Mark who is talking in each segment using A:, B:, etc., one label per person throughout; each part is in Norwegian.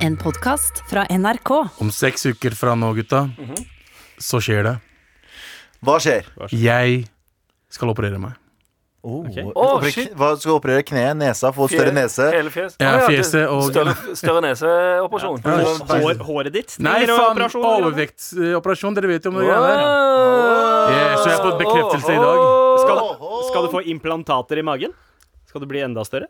A: En podkast fra NRK.
B: Om seks uker fra nå, gutta, så skjer det.
C: Hva skjer?
B: Jeg skal operere meg.
C: Oh,
D: Å,
C: operere-
D: shit.
C: Hva skal du operere? Kne? Nesa? Få større nese?
D: Hele fjes.
B: Ja, fjeset og-
D: Større, større neseoperasjon.
E: Hår, håret ditt?
B: Nei, faen, overvektsoperasjon. Dere vet jo om det greiene der. Yeah, så jeg har fått bekreftelse i dag.
E: Skal, skal du få implantater i magen? Skal du bli enda større?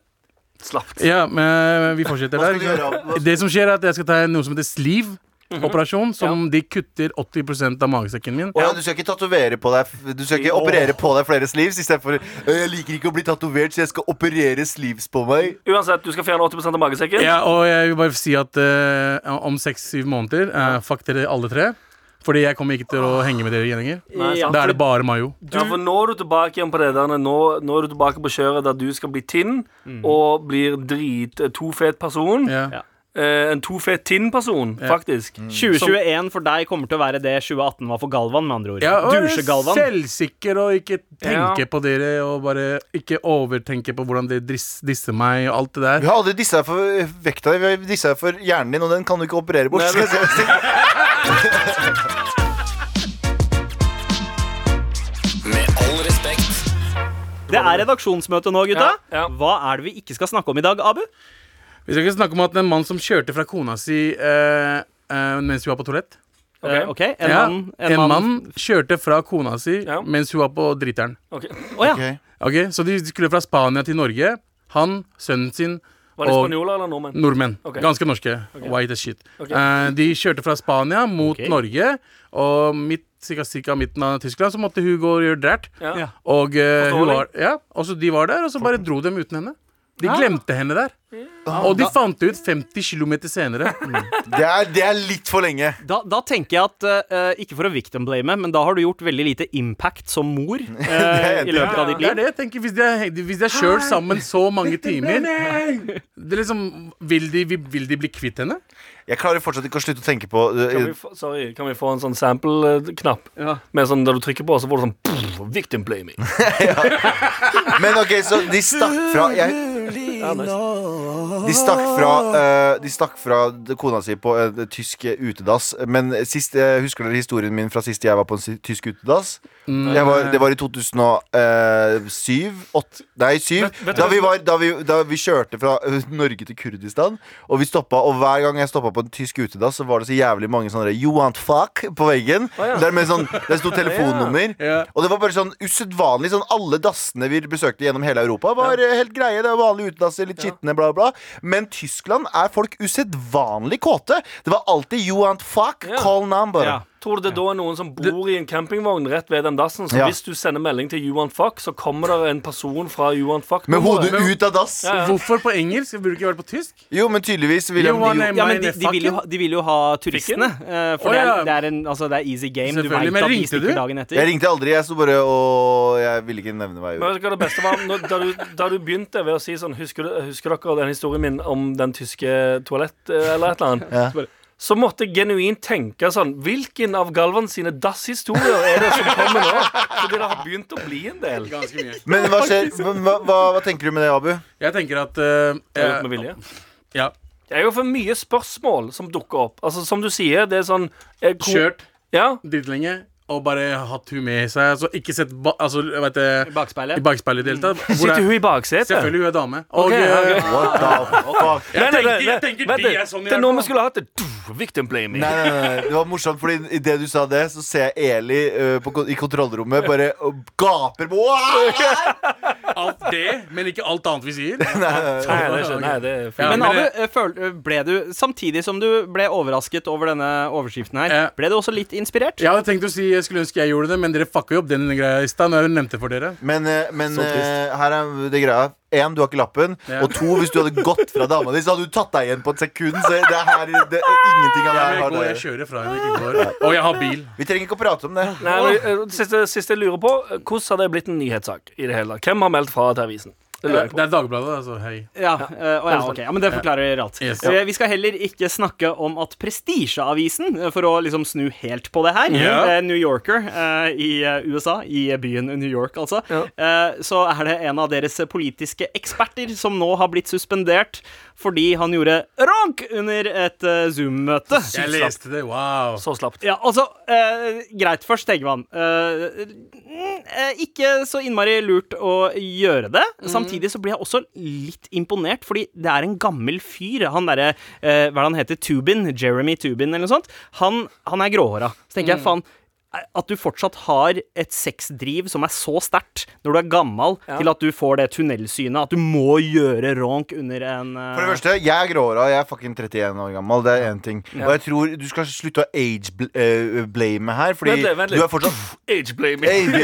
D: Slapt.
B: Ja, men vi fortsetter
C: Hva
B: der.
C: skal du gjøre? Hva-
B: Det som skjer, er at jeg skal ta noe som heter sleeve. Operasjon som de kutter 80% av magesekken min.
C: Ja, du skal ikke tatovere på deg Du skal ikke operere på deg flere sleeves istedenfor Jeg liker ikke å bli tatovert, så jeg skal operere sleeves på meg.
D: Uansett, du skal fjerne 80% av magesekken.
B: Ja, og jeg vil bare si at uh, om seks-syv måneder uh, Fuck dere alle tre. Fordi jeg kommer ikke til å henge med dere igjen lenger.
D: Sant.
B: Da er det bare Mayo.
D: Ja, for nå er du tilbake igjen på det der nå, nå er du tilbake på kjøret der du skal bli tynn og blir drit tofet to fet person.
B: Ja.
E: Ja.
D: Eh, en to fet tinn person, faktisk.
E: 2021 for deg kommer til å være det 2018 var for Galvan, med andre ord.
B: Ja,
E: Dusjegalvan.
B: Selvsikker og ikke tenke
D: Ja.
B: på dere og bare ikke overtenke på hvordan dere dis disser meg og alt det der.
C: Vi har aldri dissa for vekta di, vi har dissa for hjernen din, og den kan du ikke operere bort.
D: Nei.
F: Med all respekt.
E: Det er redaksjonsmøte nå, gutta.
D: Ja, ja.
E: Hva er det vi ikke skal snakke om i dag, Abu?
B: Vi skal ikke snakke om at en mann som kjørte fra kona si eh, eh, mens hun var på toalett.
D: Ok.
E: Eh, ok, En
B: Ja,
E: mann
B: en mann kjørte fra kona si
D: Ja.
B: mens hun var på driteren.
D: Ok.
E: Å ja.
C: Ok.
B: Ok, Så de skulle fra Spania til Norge. Han, sønnen sin
D: Var det
B: og
D: spanjoler eller nordmenn?
B: nordmenn.
D: Ok.
B: Ganske norske. White as shit.
D: Ok.
B: Eh, de kjørte fra Spania mot
E: Ok.
B: Norge, og midt, cirka, cirka midten av Tyskland så måtte hun gå og gjøre drært.
D: Ja.
E: Ja.
B: Og eh, hun
D: Forståelig.
B: var, ja, og så de var der, og så bare dro dem uten henne. De glemte henne der. Og de fant det ut 50 km senere.
C: Det er, det er litt for lenge.
E: Da, da tenker jeg at uh, Ikke for å victim-blame, men da har du gjort veldig lite impact som mor eh,
C: er
E: i løpet av ditt
B: Det er
E: liv.
B: det jeg tenker Hvis de er, hvis de er kjørt sammen så mange timer det er liksom, vil, de, vil de bli kvitt henne?
C: Jeg klarer fortsatt ikke å slutte å tenke på uh,
D: Kan vi, få, sorry, kan vi få en sånn sample-knapp?
E: Ja.
D: Med sånn Der du trykker på, så får du sånn pff, Victim blaming.
C: Men ok, så de stakk fra jeg,
D: Ja, nice.
C: De stakk fra, uh, de stakk fra kona si på en tysk utedass. Men sist, uh, husker dere historien min fra sist jeg var på en tysk utedass? Jeg var, det var i 2007 8, Nei, 7
D: Vet- vet
C: da, vi var, da, vi, da vi kjørte fra eh, Norge til Kurdistan. Og vi stoppet, og hver gang jeg stoppa på en tysk utedass, så var det så jævlig mange sånne You want fuck på veggen.
D: ja.
C: Der med sånn, Der sto telefonnummer.
B: Ja.
C: Og det var bare sånn usedvanlig. Sånn, alle dassene vi besøkte gjennom hele Europa, var eh, helt greie. Det var vanlige utedasser, litt skitne, bla, bla. Men Tyskland er folk usedvanlig kåte. Det var alltid you want fuck, call number.
D: Tror du det da er noen som bor i en campingvogn rett ved den dassen? Så
C: Ja.
D: hvis du sender melding til You Want Fuck, så kommer det en person fra You Want Fuck.
C: Med hodet ut av dass.
D: Ja, ja.
B: Hvorfor på engelsk? Burde du ikke vært på tysk?
C: Jo, men tydeligvis vil de
E: Ja, men de, de, vil jo, ha- de vil jo ha turistene. eh, for
B: Å,
E: det, er, det, er en, altså, det er easy game. Du veit at de stikker
B: du?
E: dagen etter.
C: Jeg ringte aldri, jeg sto bare og Jeg ville ikke nevne meg
D: Men
C: ut.
D: vet det beste var? Når, da, du, da du begynte ved å si sånn Husker, du, husker dere den historien min om den tyske toalett eh, eller et eller annet?
C: Ja.
D: Så måtte jeg genuint tenke sånn Hvilken av Galvan sine dasshistorier er det som kommer nå? Fordi det har begynt å bli en del.
B: Ganske mye.
C: Men hva skjer? Hva, hva, hva tenker du med det, Abu?
B: Jeg tenker at
D: uh, er med vilje.
B: Ja,
D: Det er jo for mye spørsmål som dukker opp. Altså Som du sier, det er sånn eh,
B: kjørt
D: Ja,
B: dritlenge og bare hatt hun med seg. Altså ikke sett ba altså, jeg vet,
E: I bakspeilet.
B: i bakspeilet i det hele tatt. Hvor
D: Sitter
B: er-
D: hun i baksetet?
B: Selvfølgelig hun er dame. Og
D: Ok, okay.
C: What the fuck?
B: jeg tenker,
D: nei,
B: jeg tenker de er sånn i
D: Det er nå vi skulle hatt det. Victim blaming.
C: Nei, nei, nei, Det var morsomt, fordi idet du sa det, så ser jeg Eli uh, på, i kontrollrommet bare og gaper på
B: Alt det, men ikke alt annet vi sier.
D: Nei, det er ikke, nei, det er
B: Ja.
E: Men Abu, eh, ble du, samtidig som du ble overrasket over denne overskriften her, ble du også litt inspirert?
B: Jeg hadde tenkt å si jeg skulle ønske jeg gjorde det, men dere fucka jo opp den greia i stad. når jeg nevnte for dere
C: Men, øh, men
B: Så
C: øh, her er det greia. Én, du har ikke lappen.
B: Ja.
C: Og to, hvis du hadde gått fra dama di, så hadde du tatt deg igjen på et sekund. Så det er her, det, ingenting av det her har
B: det jeg kjører fra henne i går. Og jeg har bil.
C: Vi trenger ikke å prate om det.
D: Nei, men, eh, siste, siste jeg lurer på, eh, hvordan har det blitt en nyhetssak i det hele? Hvem har meldt fra til avisen? Det lurer
B: Det er Dagbladet, altså. Hei.
E: Ja, uh, ja, ok. ja, men det forklarer alt.
B: Yes.
E: Eh, vi skal heller ikke snakke om at Prestisjeavisen, eh, for å liksom snu helt på det her,
B: Ja.
E: eh, New Yorker uh, i eh, USA, i byen New York altså,
D: Ja.
E: eh, så er det en av deres politiske eksperter som nå har blitt suspendert fordi han gjorde rank under et eh, Zoom-møte.
B: Jeg leste det. Wow.
D: Så slapt.
E: Ja, altså, eh, greit først, tenker man mm, eh, ikke så innmari lurt å gjøre det. Samtidig så blir jeg også litt imponert, fordi det er en gammel fyr. Han derre eh, Hva er det han heter? Tubin? Jeremy Tubin, eller noe sånt. Han, han er gråhåra. Så tenker jeg, faen eh, at du fortsatt har et sexdriv som er så sterkt når du er gammel,
D: Ja.
E: til at du får det tunnelsynet, at du må gjøre ronk under en uh...
C: For det første, jeg er gråhåra, jeg er fucking 31 år gammel. Det er én ting. Og jeg tror du skal slutte å age-blame her, fordi
D: Vent vent
C: du er fortsatt
D: Age blaming.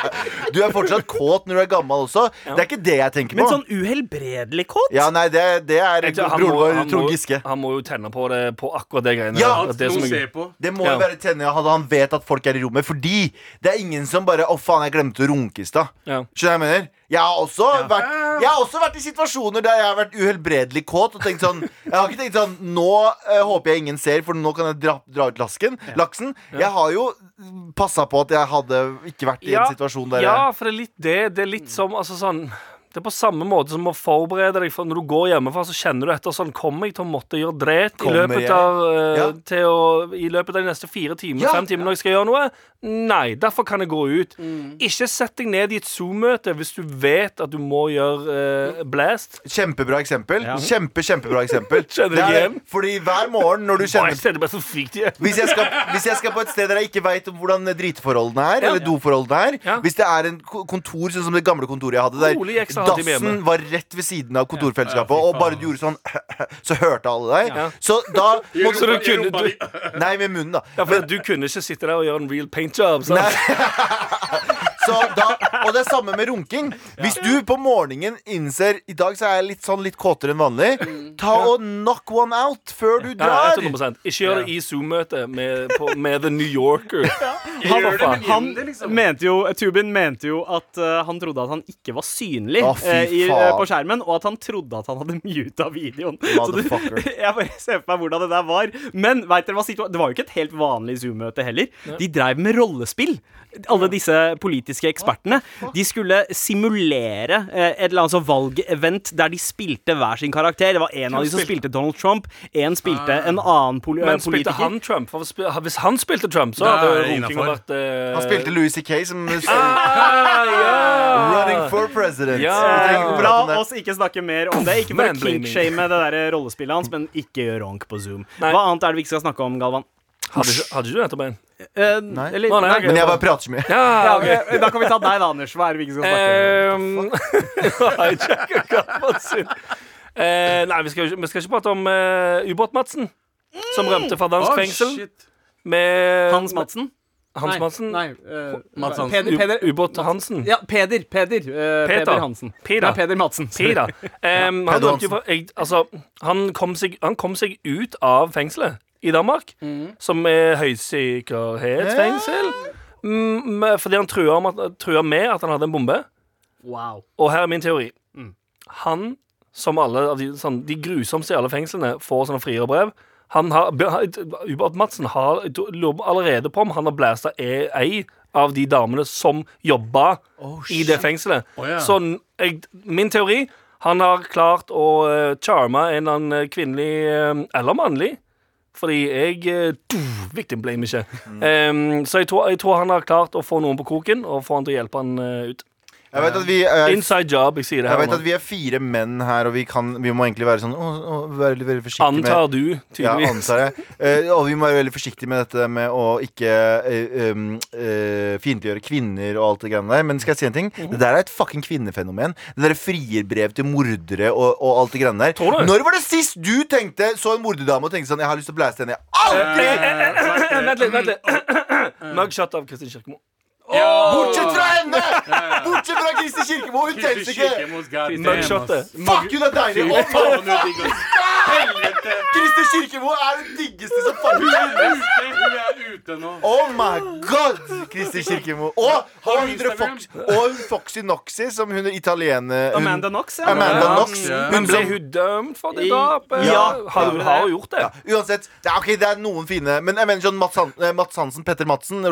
C: Du er fortsatt kåt når du er gammel også. Det er ikke det jeg tenker på.
E: Men sånn uhelbredelig kåt?
C: Ja, nei, det, det er broren vår, Trond Giske.
D: Han må jo tenne på det på akkurat det greiene.
C: Ja,
B: det,
D: det som er-
B: på.
C: Det må
D: Ja.
C: jo være tenne hadde han vet at folk er i rommet. Fordi det er ingen som bare 'Å, faen, jeg glemte å runke i stad'.
D: Ja.
C: Skjønner du hva jeg mener? Jeg har, også vært, jeg har også vært i situasjoner der jeg har vært uhelbredelig kåt og tenkt sånn Jeg har ikke tenkt sånn Nå eh, håper jeg ingen ser, for nå kan jeg dra, dra ut lasken, laksen. Jeg har jo passa på at jeg hadde ikke vært i en situasjon der
D: ja, for det er litt det. Det er litt som altså sånn det er på samme måte som å forberede deg for når du går hjemmefra, så kjenner du etter sånn Kommer jeg til å måtte gjøre dret i løpet av, eh,
C: Ja.
D: å, I løpet av de neste fire timer,
C: Ja.
D: fem timer når jeg skal gjøre noe? Nei, derfor kan jeg gå ut.
C: Mm.
D: Ikke sett deg ned i et Zoom-møte hvis du vet at du må gjøre eh, blast.
C: Kjempebra eksempel. Kjempe, kjempebra eksempel.
D: Kjenner
C: Det er-
D: igjen.
C: Fordi hver morgen når du
D: Bare
C: kjenner
D: se, det er så fikt igjen.
C: hvis jeg, skal, hvis jeg skal på et sted der jeg ikke veit hvordan driteforholdene er, eller doforholdene er
D: Ja.
C: Hvis det er en ko- kontor sånn som det gamle kontoret jeg hadde, der
D: Rolig halvtime
C: dassen
D: hjemme.
C: var rett ved siden av kontorfellesskapet,
B: Ja,
C: og bare du gjorde sånn så hørte alle deg.
D: Ja.
C: Så da må
D: Så du
C: du
D: kunne du,
C: Nei, med munnen, da.
D: ja, for Du kunne ikke sitte der og gjøre en real paint job. Sant?
C: Så da, og det er samme med runking. Hvis du på morgenen innser I dag så er jeg litt sånn litt kåtere enn vanlig, ta og knock one out før du
D: Ja,
C: drar.
D: 100 Ikke gjør det i Zoom-møte med, på- med The New Yorker.
E: Han,
B: Gjør det med
E: han
B: liksom.
E: mente jo, Tubin mente jo at eh, han trodde at han ikke var synlig
C: Å, fy
E: eh, i,
C: faen.
E: eh, på skjermen, og at han trodde at han hadde muta videoen. Så du,
C: Motherfucker.
E: jeg bare ser for meg hvordan det der var. Men vet dere hva situa- det var jo ikke et helt vanlig Zoom-møte heller. De drev med rollespill. Alle disse politiske ekspertene. De skulle simulere eh, et eller annet sånn valgevent der de spilte hver sin karakter. Det var en av de som spilte Donald Trump, en spilte en annen poli
D: Men
E: eh,
D: spilte han Trump? For hvis- han spilte Trump, så hadde runkinga vært uh...
C: Han spilte Louis C.K. som
D: ah, ja.
C: Running for president.
D: Ja.
E: La oss ikke snakke mer om det. Ikke
D: bare
E: kinkshame det der rollespillet hans, men ikke gjør ronk på Zoom.
D: Nei.
E: Hva annet er det vi ikke skal snakke om, Galvan?
D: Hadde hadde du nettopp en?
E: Eh,
C: Nei.
E: Eller,
D: nei, nei, ok.
C: Men jeg bare prater så mye.
D: Ja,
E: ja,
D: ok.
E: ok, Da kan vi ta deg, da, Anders. Hva er det vi ikke skal snakke om?
D: Um, Galvan. Eh, nei, vi skal, vi skal ikke prate om uh, Ubåt-Madsen. Som rømte fra dansk
B: oh,
D: fengsel.
B: shit.
D: Med
E: Hans Madsen?
D: Hans Madsen.
E: Nei, eh,
B: Mats Hansen.
E: Peder, Peder,
D: Ubåt Hansen.
E: ja, Peder. Peder, uh,
D: Peter.
E: Peder Hansen.
D: Peter.
E: Nei, Peder Madsen. sorry.
D: Pida. Um, han,
C: Peder
D: jo fra, jeg, altså, han, kom seg, han kom seg ut av fengselet i Danmark, som er høysikkerhetsfengsel. Mm, fordi han trua, at, trua med at han hadde en bombe.
E: Wow.
D: Og her er min teori. Han, som alle de, sånn, de grusomste i alle fengslene, får sånne frierbrev. Han har, Ubert Madsen har lurer allerede på om han har blæsta e- ei av de damene som jobba i det fengselet.
B: Oh, yeah.
D: Så jeg, min teori Han har klart å uh, charme en eller annen kvinnelig uh, eller mannlig. Fordi jeg uh, Victim blame ikke. Um, så jeg tror, jeg tror han har klart å få noen på kroken og få han til å hjelpe han uh, ut.
C: Jeg vet at vi er
D: Inside job, jeg sier det her.
C: Jeg
D: vet
C: at vi er fire menn her, og vi, kan, vi må egentlig være sånn å, å, veldig, veldig forsiktige
D: Antar
C: med
D: du,
C: ja, antar jeg. Uh, og vi må være veldig forsiktige med dette med å ikke uh, um, uh, fiendtliggjøre kvinner og alt det greiene der. Men skal jeg si en ting?
D: Mm.
C: Det der er et fucking kvinnefenomen. Det derre frierbrev til mordere og, og alt det greiene der.
D: Tror?
C: Når var det sist du tenkte så en morderdame og tenkte sånn Jeg har lyst til å blæste henne? Aldri!
D: Vent litt, vent litt. Mugshot av Kristin Kirkemo.
C: Bortsett fra henne! Bortsett fra Kristin Kirkemo! Hun telles ikke!
D: Mugshotet.
C: Fuck hun er deilig! Å, faen! Kristin Kirkemo er den diggeste som
B: Hun ute, hun er ute nå.
C: Oh my god! Kristi Kirkemo. Og
B: Har
C: hun? Fox, og Foxy Noxy, som hun er italiener hun-
E: Amanda Knox, ja.
C: Amanda. Knox.
D: Men
C: Hun
D: ble hun dømt for det drapet?
E: Ja, gjorde
D: har hun gjort det?
C: ja, Uansett, det er, ok, det er noen fine Men jeg mener sånn Mats, eh, Hansen, Petter Madsen.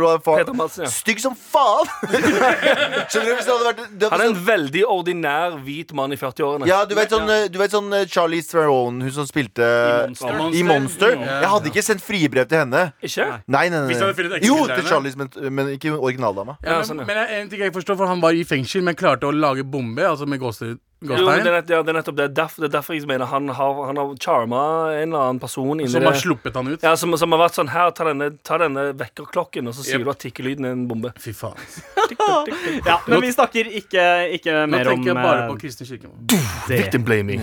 C: Stygg som faen! Skjønner du? Hvis det hadde vært det
D: Han
C: hadde
D: er en veldig ordinær hvit mann i 40-årene.
C: ja, du vet sånn, eh, du vet sånn eh, Charlie Theron, hun som spilte
E: I Monster.
C: i Monster. Jeg hadde ikke sendt fribrev til henne.
D: Ikke?
C: Nei, nei, nei,
B: Hvis jeg hadde funnet
C: nei. Jo, til
B: av
C: Charlies, men, men ikke originaldama.
D: Ja,
B: men,
D: sånn, ja.
B: men jeg, en ting jeg ikke forstår, for han var i fengsel, men klarte å lage bombe, altså med gåste-
D: Jo, det, er, ja, det er nettopp det. Derfor, det er derfor jeg mener han har, han har charma en eller annen person
B: som har sluppet han ut.
D: Ja, som, som har vært sånn Her, ta denne, ta denne vekkerklokken, og så sier
B: Yep.
D: du at tikkelyden er en bombe.
B: Fy faen.
E: Ja, men vi snakker ikke, ikke mer om Nå
B: tenker jeg bare
E: eh,
B: på Kristin Kirkemo.
C: Victim blaming.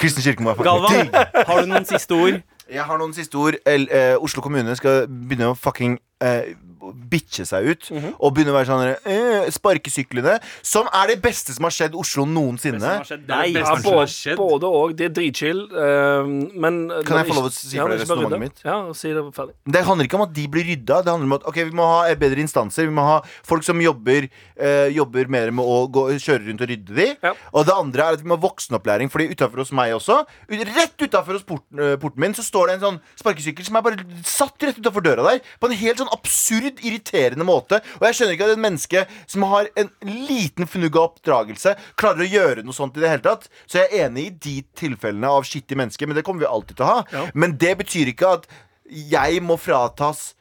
C: Kristin Kirkemo
E: Galvan, har du noen siste ord?
C: Jeg har noen siste ord. L eh, Oslo kommune skal begynne å fucking eh, bitche seg ut.
E: Mhm.
C: Og begynne å være sånn eh, Sparkesyklene. Som er det beste som har skjedd Oslo noensinne.
E: Skjedd
B: Det det
D: Ja,
B: har
D: både, både og. Det er dritchill. Uh, men
C: Kan jeg få lov å si
D: ja,
C: resonnementet mitt?
D: Ja, si det ferdig.
C: Det handler ikke om at de blir rydda. Det handler om at ok, vi må ha eh, bedre instanser. Vi må ha folk som jobber, uh, jobber mer med å gå, kjøre rundt og rydde de.
D: Ja.
C: Og det andre er at vi må ha voksenopplæring. Fordi utafor hos meg også, ut- rett utafor hos porten, porten min, så står det en sånn sparkesykkel som er bare satt rett utafor døra der. På en helt sånn absurd, irriterende måte. Og jeg skjønner ikke at et menneske som har en liten fnugg av oppdragelse, klarer å gjøre noe sånt i det hele tatt. Så jeg er enig i de tilfellene av skittige mennesker, men det kommer vi alltid til å ha.
D: Ja.
C: Men det betyr ikke at jeg må fratas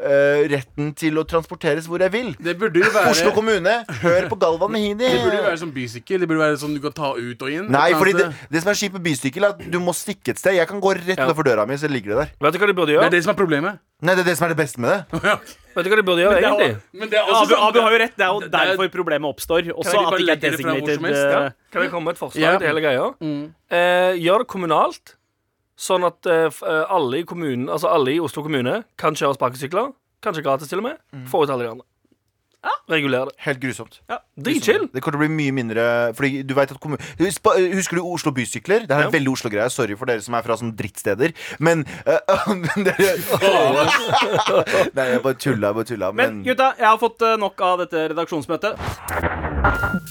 C: eh, retten til å transporteres hvor jeg vil.
B: Det burde jo være
C: Oslo kommune, hør på Galvan Mehidi.
B: Det burde jo være som bysykkel. Det burde være sånn du kan ta ut og inn.
C: Nei, fordi det, det som er kjipt med bysykkel, er at du må stikke et sted. Jeg kan gå rett
D: Ja.
C: utenfor døra mi, så ligger det der.
D: Vet du hva de burde
B: gjøre? Det er det som er problemet.
C: Nei, det er det som er det beste med det.
D: Vet du hva de burde gjøre
E: det er
D: egentlig?
B: Men det er
E: Abu,
B: sånn-
E: Abu har jo rett. Det er jo
B: er-
E: derfor problemet oppstår. Også at det ikke er designated
B: helst?
E: eh,
D: Ja. Kan vi komme med et forslag
B: Ja.
D: til hele greia?
B: Mm.
D: Uh, gjør det kommunalt, sånn at eh, eh, alle i kommunen Altså alle i Oslo kommune kan kjøre sparkesykler. Kanskje gratis, til og med. Få ut alle de andre. Regulere det.
C: Helt grusomt.
D: Dritchill.
C: Det kommer til å bli mye mindre Fordi du vet at kommun- Husk- Husker du Oslo bysykler? Det er en
D: Ja.
C: veldig Oslo-greie. Sorry for dere som er fra sånne drittsteder. Men eh, dere- Nei, jeg bare tulla. Jeg bare tulla
E: Men gutta, jeg har fått eh, nok av dette redaksjonsmøtet.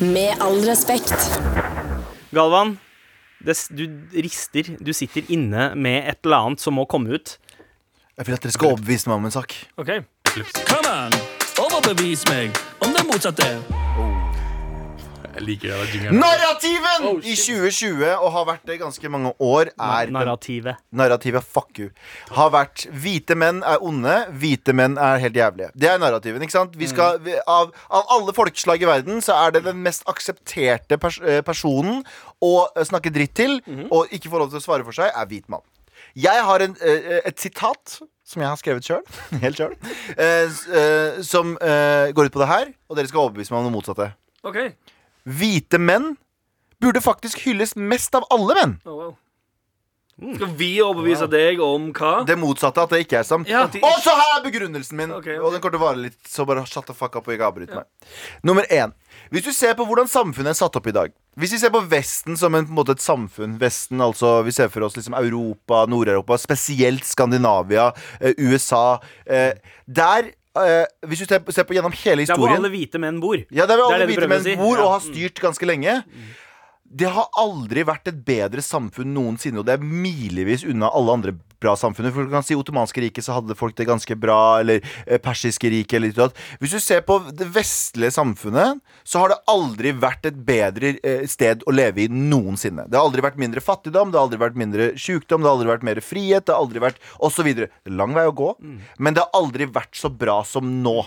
A: Med all respekt.
E: Galvan, det, du rister. Du sitter inne med et eller annet som må komme ut.
C: Jeg vil at dere skal overbevise meg om en sak.
D: OK.
F: Come on, overbevis meg om det motsatte.
B: Jeg liker det. det
C: Narrativen
B: Oh,
C: i 2020, og har vært det i ganske mange år, er
E: Narrativet.
C: Narrativet fuck you. Har vært hvite menn er onde, hvite menn er helt jævlige. Det er narrativen. ikke sant? Vi skal, vi, av, av alle folkeslag i verden så er det den mest aksepterte pers eh, personen å eh, snakke dritt til, og ikke få lov til å svare for seg, er hvit mann. Jeg har en, eh, et sitat som jeg har skrevet sjøl, helt sjøl, som eh, går ut på det her, og dere skal overbevise meg om det motsatte.
D: ok
C: Hvite menn burde faktisk hylles mest av alle menn.
D: oh, wow. Skal vi overbevise deg om hva?
C: Det motsatte, at det ikke er sant.
D: Ja, de
C: Og så her er begrunnelsen min!
D: Okay, okay.
C: Og den kommer til å vare litt, så bare shut the fuck up og ikke avbryt meg. Nummer én. Hvis du ser på hvordan samfunnet er satt opp i dag Hvis vi ser på Vesten som en, på en måte et samfunn Vesten, altså Vi ser for oss liksom Europa, Nord-Europa, spesielt Skandinavia, eh, USA. Eh, der Hvis du ser på, gjennom hele
E: Det er hvor
C: historien
E: alle hvite menn bor.
C: ja, det er hvor alle hvite menn bor og har styrt ganske lenge. Det har aldri vært et bedre samfunn noensinne, og det er milevis unna alle andre bra samfunn. For du kan si Ottomanske riket så hadde folk det ganske bra, eller eh, Persiske riket eller sånt. Hvis du ser på det vestlige samfunnet, så har det aldri vært et bedre eh, sted å leve i noensinne. Det har aldri vært mindre fattigdom, det har aldri vært mindre sykdom, det har aldri vært mer frihet, det har aldri vært osv. Lang vei å gå, men det har aldri vært så bra som nå.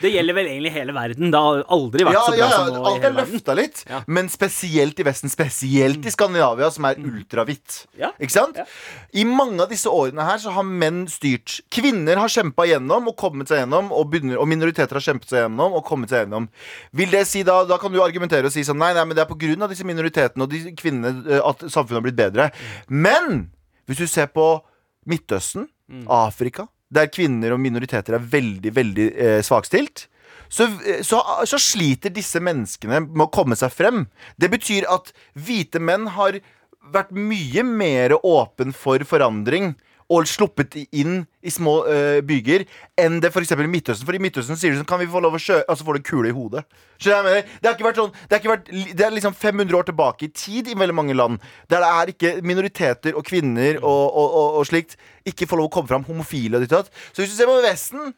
E: Det gjelder vel egentlig hele verden. Det har aldri vært
C: Ja,
E: så bra
C: ja, ja,
E: som nå
C: alt er løfta litt,
E: Ja.
C: men spesielt i Vesten. Spesielt i Skandinavia, som er ultrahvitt.
E: Ja.
C: Ikke sant? I mange av disse årene her så har menn styrt. Kvinner har kjempa gjennom og kommet seg gjennom, og, og minoriteter har kjempet seg gjennom og kommet seg gjennom. Vil det si da, da kan du argumentere og si sånn Nei, nei, men det er på grunn av disse minoritetene og de kvinnene eh, at samfunnet har blitt bedre. Men hvis du ser på Midtøsten, Afrika, der kvinner og minoriteter er veldig, veldig eh, svakstilt, så, så, så sliter disse menneskene med å komme seg frem. Det betyr at hvite menn har vært mye mer åpen for forandring og sluppet inn i små uh, byger enn det f.eks. i Midtøsten. For i Midtøsten sier de sånn Kan vi få lov å sjø... Og så får du kule i hodet. Det har ikke vært sånn Det, har ikke vært, det er liksom 500 år tilbake i tid i veldig mange land. Der det er ikke minoriteter og kvinner og, og, og, og slikt ikke får lov å komme fram. Homofile og ditt og datt. Så hvis du ser på Vesten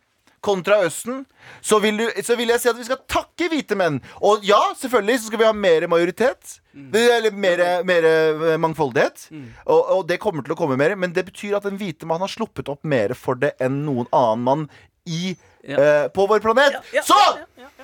C: kontra Østen, så vil, du, så vil jeg si at vi skal takke hvite menn. Og ja, selvfølgelig så skal vi ha mer majoritet. Eller mer, mer eh, mangfoldighet. Og, og det kommer til å komme mer. Men det betyr at den hvite mann har sluppet opp mer for det enn noen annen mann i, eh, på vår planet. Så!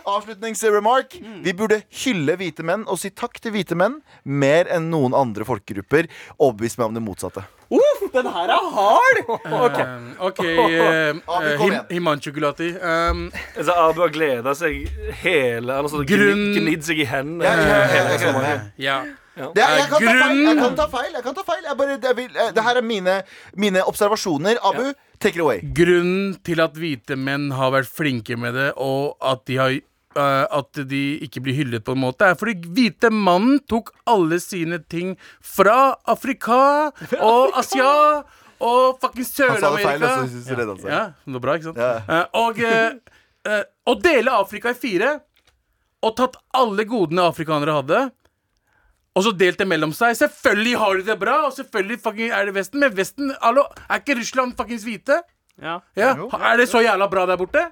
C: Avslutningsremark. Vi burde hylle hvite menn og si takk til hvite menn mer enn noen andre folkegrupper. Overbevist meg om det motsatte.
E: Uff, den her er hard! Ok.
B: Um, OK, uh,
C: Abu, kom
B: him,
C: igjen.
B: Um,
D: Altså, Abu har gleda seg hele Eller sånn
B: Grunn-
D: gnidd seg i hendene.
C: Ja, ja, ja,
D: hele
C: sommeren. ja, ja.
B: ja.
C: Det, er- jeg, kan ta feil, jeg kan ta feil. Jeg kan ta feil jeg bare, jeg vil, eh, Det her er mine, mine observasjoner. Abu, take it away.
B: Grunnen til at hvite menn har vært flinke med det, og at de har eh, at de ikke blir hyllet på en måte, er fordi hvite mannen tok alle sine ting fra Afrika og Asia og fucking
C: Han sa det feil,
B: Sør-Amerika.
C: og så redda han seg.
B: Ja, det var bra, ikke sant?
C: Ja.
B: Uh, og uh, uh, å dele Afrika i fire og tatt alle godene afrikanere hadde. Og så delt det mellom seg. Selvfølgelig har de det bra, og selvfølgelig er det Vesten. Men Vesten, hallo, er ikke Russland fuckings hvite?
E: Ja.
B: Ja, Er det så jævla bra der borte?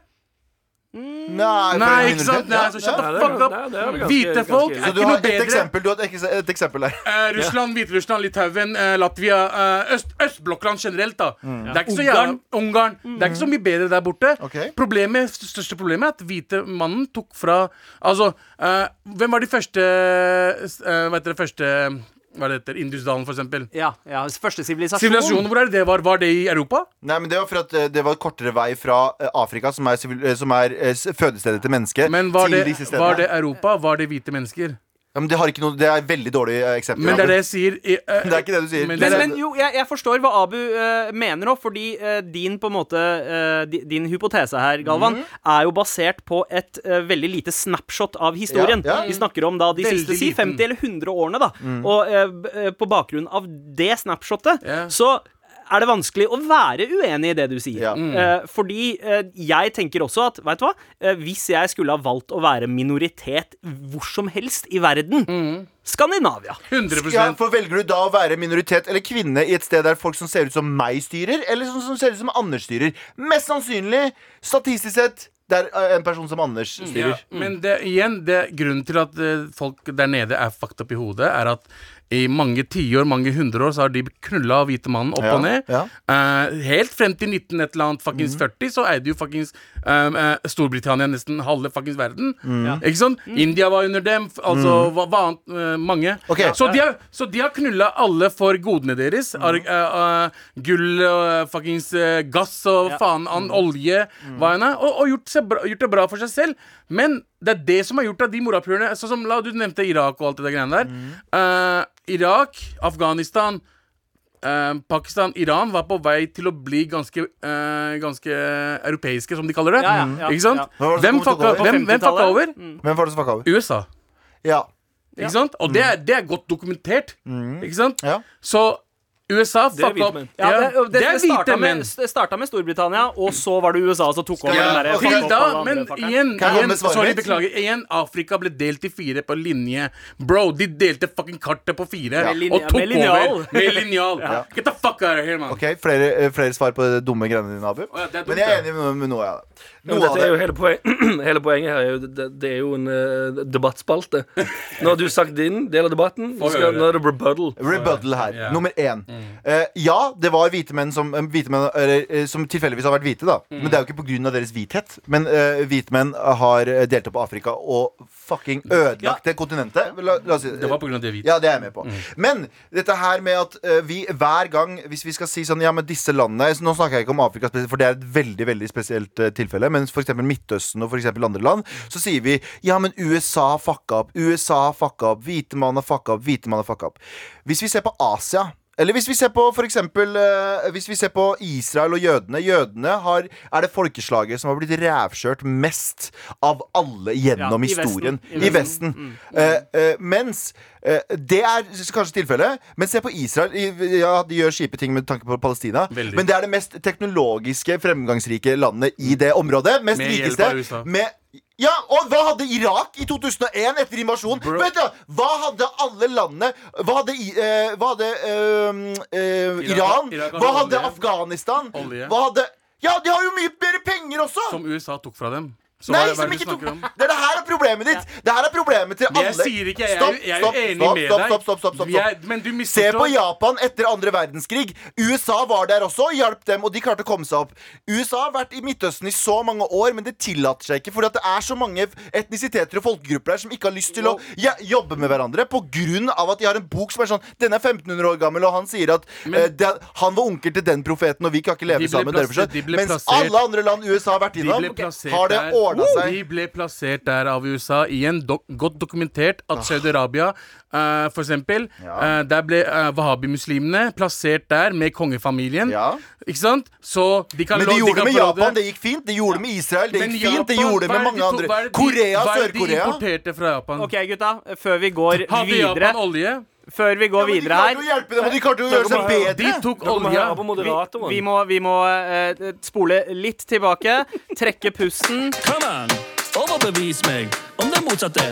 C: Nei,
B: Nei, ikke sant? Nei, så shut the fuck up.
D: er
B: Hvite folk
C: Så
B: er
C: du
B: ikke
C: har
B: noe
C: et
B: bedre.
C: eksempel, du har et, eks- et eksempel der.
B: Eh, Russland, Hviterussland, Litauen, eh, Latvia, eh, Øst, Østblokkland generelt, da. Det er ikke så jævla Ungarn. Det er ikke så mye bedre der borte.
C: Ok.
B: Problemet, største problemet er at hvite mannen tok fra Altså, eh, hvem var de første uh, Hva heter det første Hva er det heter? Indusdalen, for eksempel.
E: Ja, ja, første sivilisasjon.
B: Sivilisasjonen, hvor er det det var? Var det i Europa?
C: Nei, men Det var for at eh, det var kortere vei fra eh, Afrika, som er, eh, som er fødestedet til mennesket,
B: Men var
C: til
B: det,
C: disse stedene.
B: var det Europa? Var det hvite mennesker?
C: Ja, men det, har ikke noe, det er et veldig dårlig eh, eksempel.
B: Men det er
C: Abu.
B: det jeg sier i, eh,
C: Det er ikke det du sier.
B: Men,
E: Men,
B: er-
E: men jo, jeg, jeg forstår hva Abu eh, mener òg, fordi eh, din på en måte eh, di- Din hypotese her, Galvan,
C: Mhm.
E: er jo basert på et eh, veldig lite snapshot av historien.
C: Ja, ja.
E: Vi snakker om da de
B: Veldig
E: siste si,
B: liten.
E: 50 eller 100 årene, da. Og eh, b- eh, på bakgrunn av det snapshotet,
B: Ja.
E: så er det vanskelig å være uenig i det du sier.
C: Ja.
E: Eh, fordi eh, jeg tenker også at, vet du hva, eh, hvis jeg skulle ha valgt å være minoritet hvor som helst i verden Skandinavia.
B: 100
C: ja, for Velger du da å være minoritet eller kvinne i et sted der folk som ser ut som meg styrer, eller som, som ser ut som Anders styrer? Mest sannsynlig, statistisk sett, det er en person som Anders
B: Ja,
C: styrer.
B: men det, igjen, det, grunnen til at folk der nede er fucked up i hodet, er at i mange tiår, mange hundre år, så har de knulla hvite mannen opp
C: Ja,
B: og ned.
C: ja.
B: Uh, helt frem til 19 et eller annet fuckings 40, så eide jo fuckings eh, uh, Storbritannia nesten halve fuckings verden. Ikke sant? India var under dem, altså hva, hva annet, uh, mange.
C: Okay.
B: Så, de har, så de har knulla alle for godene deres. Ar, uh, gull og fuckings gass og faen an, olje, hva enn er, og, og gjort, seg bra, gjort det bra for seg selv. Men det er det som har gjort at de morapulerne Sånn som la, Du nevnte Irak og alt det der greiene der. Eh, Irak, Afghanistan eh, Pakistan, Iran var på vei til å bli ganske, uh, ganske europeiske, som de kaller det.
E: Ja, ja, ja,
B: Ikke sant? Hvem fucka,
C: over?
B: hvem, hvem fucka over?
C: Hvem var det som fucka over?
B: USA.
C: Ja.
B: Ikke sant? Og det er, det er godt dokumentert. Ikke sant?
C: Ja.
B: Så USA
D: Det
B: fucka opp.
E: Ja, det, det, det,
B: det
E: starta med, starta med Storbritannia, og så var det USA som tok over
C: Ja,
E: den.
B: Til da, men igjen, igjen Sorry, beklager. Igjen, Afrika ble delt i fire på linje. Bro, de delte fucking kartet på fire
E: ja.
B: og tok
E: med
B: over med linjal. Get the fuck out of here, man.
C: Ok, flere, eh, flere svar på det dumme greiene dine, Abu.
B: ja, det dumt,
C: Men jeg er enig med, med noe, ja.
D: Ja, men
C: Noe
D: dette er jo hele, poen hele poenget her. er jo- Det, det er jo en uh, debattspalte. Nå har du sagt din del av debatten. Nå, skal, nå er det rebuttal.
C: Rebuttal her.
B: Ja.
C: Nummer én. Eh, ja, det var hvite menn som, eh, hvite menn, eller, eh, som tilfeldigvis har vært hvite, da. Men det er jo ikke pga. deres hvithet. Men eh, hvite menn har eh, delt opp Afrika og fucking ødelagt det kontinentet. La, la oss si
B: Det var på av det hvite.
C: Ja, det er jeg med på. Men dette her med at vi hver gang Hvis vi skal si sånn Ja, men disse landene Nå snakker jeg ikke om Afrika spesielt, for det er et veldig veldig spesielt tilfelle. Men f.eks. Midtøsten og for andre land, så sier vi ja, men USA fucka opp. USA fucka opp. Hvite mann har fucka opp. Hvite mann har fucka opp. Hvis vi ser på Asia Eller hvis vi ser på for eksempel eh, Hvis vi ser på Israel og jødene. Jødene har, er det folkeslaget som har blitt rævkjørt mest av alle gjennom
E: Ja, i Vesten.
C: historien.
E: I
C: I Vesten. Uh, uh, mens uh, Det er kanskje tilfellet, men se på Israel. Ja, de gjør kjipe ting med tanke på Palestina,
B: Veldig.
C: men det er det mest teknologiske, fremgangsrike landet i det området. Mest
B: Med hjelp
C: rikeste.
B: av USA.
C: Med ja, og hva hadde Irak i 2001 etter invasjonen? Vet du, Hva hadde alle landene Hva hadde, eh, hva hadde uh, uh, Iran?
B: Irak
C: Hva hadde
B: olje.
C: Afghanistan?
B: Olje.
C: Hva hadde Ja, de har jo mye mer penger også!
B: Som USA tok fra dem. Så
C: Nei,
B: hva er-
C: som
B: det
C: ikke
B: du
C: tok
B: snakker om?
C: Det er det her er problemet ditt! Det her er problemet til alle.
B: jeg ikke, jeg
C: Stopp,
B: jeg er
C: stopp,
B: enig
C: stopp,
B: med
C: stopp,
B: deg.
C: Stopp, stopp, stopp, stopp, stopp.
B: er- men du
C: Se på. Japan etter andre verdenskrig. USA var der også og hjalp dem, og de klarte å komme seg opp. USA har vært i Midtøsten i så mange år, men det tillater seg ikke. Fordi at det er så mange etnisiteter og folkegrupper der som ikke har lyst til å ja, jobbe med hverandre på grunn av at de har en bok som er sånn Den er 1500 år gammel, og han sier at
B: Men-
C: eh, de, han var onkel til den profeten, og vi kan ikke leve
B: De ble
C: sammen.
B: plassert-
C: derfor så-
B: de ble
C: Mens
B: plassert-
C: alle andre land USA har vært
B: De
C: innom,
B: ble
C: har det
B: der.
C: Ordna seg.
B: De ble plassert der av USA. Igjen dok godt dokumentert at Saudi-Arabia, uh, for eksempel,
C: Ja.
B: eh, der ble uh, wahhabi-muslimene plassert der med kongefamilien.
C: Ja.
B: Ikke sant? Så de kan
C: Men de gjorde det med Japan, det gikk fint. De gjorde det med Israel, det
B: Men
C: gikk fint. De gjorde det med mange andre.
B: hva er det de-
C: Korea,
B: Hva er det de
C: Sør-Korea.
B: importerte fra Japan?
E: OK, gutta. Før vi går
B: Hadde
E: videre
B: Japan olje?
E: Før vi går
C: Ja, her de
E: videre
C: klarte
E: her
C: å hjelpe dem, og de klarte å gjøre seg bedre.
B: De tok olja.
D: høre på moderatoren.
E: vi, vi må, vi må eh, spole litt tilbake, trekke pusten.
F: Come on, overbevis meg om det motsatte.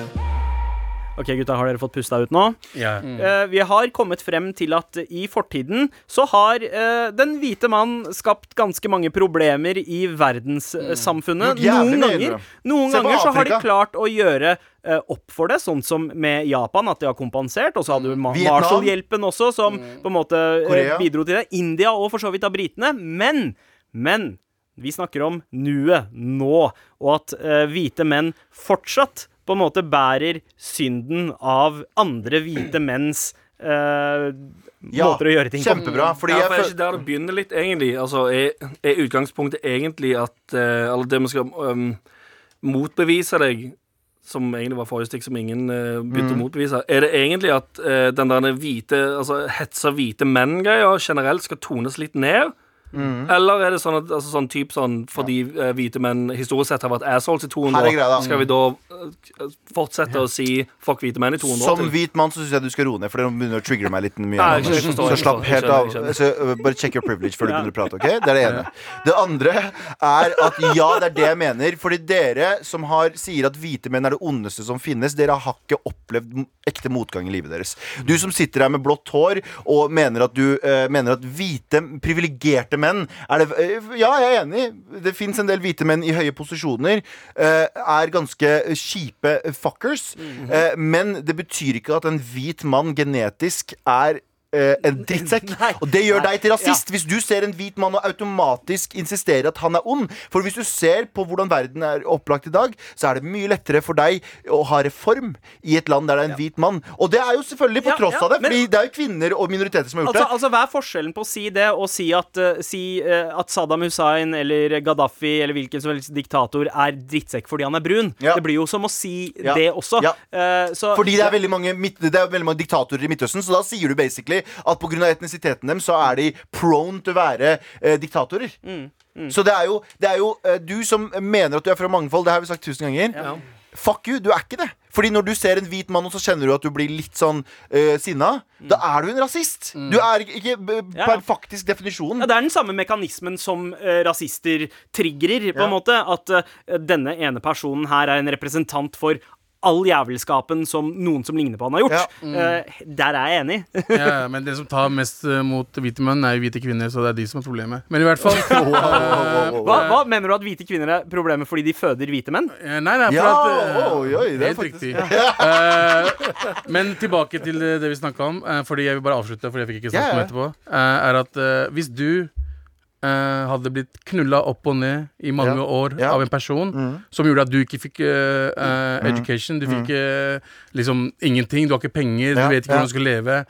E: OK, gutta, har dere fått pusta ut nå?
B: Ja.
E: Eh, vi har kommet frem til at i fortiden så har uh, den hvite mann skapt ganske mange problemer i verdenssamfunnet.
C: Mm.
E: Noen ganger, noen ganger så har de klart å gjøre eh, opp for det, sånn som med Japan, at de har kompensert. Og så hadde du Marshall-hjelpen også, som på en måte
C: Korea.
E: bidro til det. India og for så vidt av britene. Men, men vi snakker om nuet, nå, og at uh, hvite menn fortsatt på en måte bærer synden av andre hvite menns eh,
C: Ja,
E: måter å gjøre ting på.
C: Kjempebra. Fordi
D: Ja,
C: jeg
D: for er
C: føl-
D: ikke der det begynner litt, egentlig. Altså, er, er utgangspunktet egentlig at eh, Eller det vi skal um, motbevise deg som egentlig var forrige stikk som ingen uh, begynte
C: Mm.
D: å motbevise. Er det egentlig at uh, den der hvite Altså hetsa hvite menn-greia generelt skal tones litt ned?
C: Mm.
D: Eller er det sånn at altså, sånn, typ sånn fordi ja. hvite menn historisk sett har vært assholes i 200
C: Her er greia, da.
D: år, skal vi da eh, fortsette å si fuck hvite menn i 200 år
C: Som hvit mann så syns jeg du skal roe ned, for det begynner å trigge meg litt mye.
D: Nei, jeg forstår,
C: så slapp helt av. Så, uh, bare check your privilege før du begynner å prate. ok? Det er det ene. Det andre er at ja, det er det jeg mener. Fordi dere som har, sier at hvite menn er det ondeste som finnes, dere har ikke opplevd ekte motgang i livet deres. Du som sitter her med blått hår og mener at du uh, mener at hvite, privilegerte menn er det eh, Ja, jeg er enig. Det fins en del hvite menn i høye posisjoner. eh, er ganske kjipe fuckers. eh, men det betyr ikke at en hvit mann genetisk er en drittsekk.
E: Nei.
C: Og det gjør
E: Nei.
C: deg til rasist. Hvis du ser en hvit mann og automatisk insisterer at han er ond. For hvis du ser på hvordan verden er opplagt i dag, så er det mye lettere for deg å ha reform i et land der det er en hvit mann. Og det er jo selvfølgelig på
E: Ja,
C: tross
E: ja,
C: av det,
E: men-
C: Fordi det er jo kvinner og minoriteter som har gjort
E: Altså,
C: det.
E: altså, Hva er forskjellen på å si det og si at, uh, si, uh, at Saddam Hussein eller Gaddafi eller hvilken som helst diktator er drittsekk fordi han er brun?
C: Ja.
E: Det blir jo som å si
C: Ja.
E: det også.
C: Ja.
E: Eh, så,
C: Fordi det er veldig mange, det er veldig mange diktatorer i Midtøsten, så da sier du basically at pga. etnisiteten dem, så er de prone til å være eh, diktatorer.
E: Mm,
C: Så det er jo, det er jo eh, du som mener at du er fra mangfold, det har vi sagt tusen ganger.
D: Ja.
C: Fuck you, du er ikke det. Fordi når du ser en hvit mann, og så kjenner du at du blir litt sånn uh, sinna, da er du en rasist. Du er ikke, per
E: Mm. Ja.
C: faktisk definisjon.
E: Ja, det er den samme mekanismen som eh, rasister triggerer, på
C: Ja.
E: en måte. At eh, denne ene personen her er en representant for all jævelskapen som noen som ligner på han har gjort.
C: Ja.
E: Eh, der er jeg enig.
B: Ja, men det som tar mest eh, mot hvite menn, er jo hvite kvinner, så det er de som er problemet. Men i hvert fall
C: Wow, wow, wow, wow.
E: hva, hva Mener du at hvite kvinner er problemet fordi de føder hvite menn?
B: eh, Nei, nei, for
C: Ja,
B: at uh,
C: oi, oi, det er
B: Helt
C: faktisk-
B: riktig. Uh, men tilbake til det vi snakka om, uh, fordi jeg vil bare avslutte, fordi jeg fikk ikke snakket
C: Ja, ja.
B: etterpå. eh, er at hvis du eh, hadde blitt knulla opp og ned i mange
C: Ja.
B: år
C: Ja.
B: av en person
C: Mm.
B: som gjorde at du ikke fikk uh, education, du fikk eh, liksom ingenting, du har ikke penger,
C: Ja,
B: du vet ikke
C: ja.
B: hvordan du skal leve.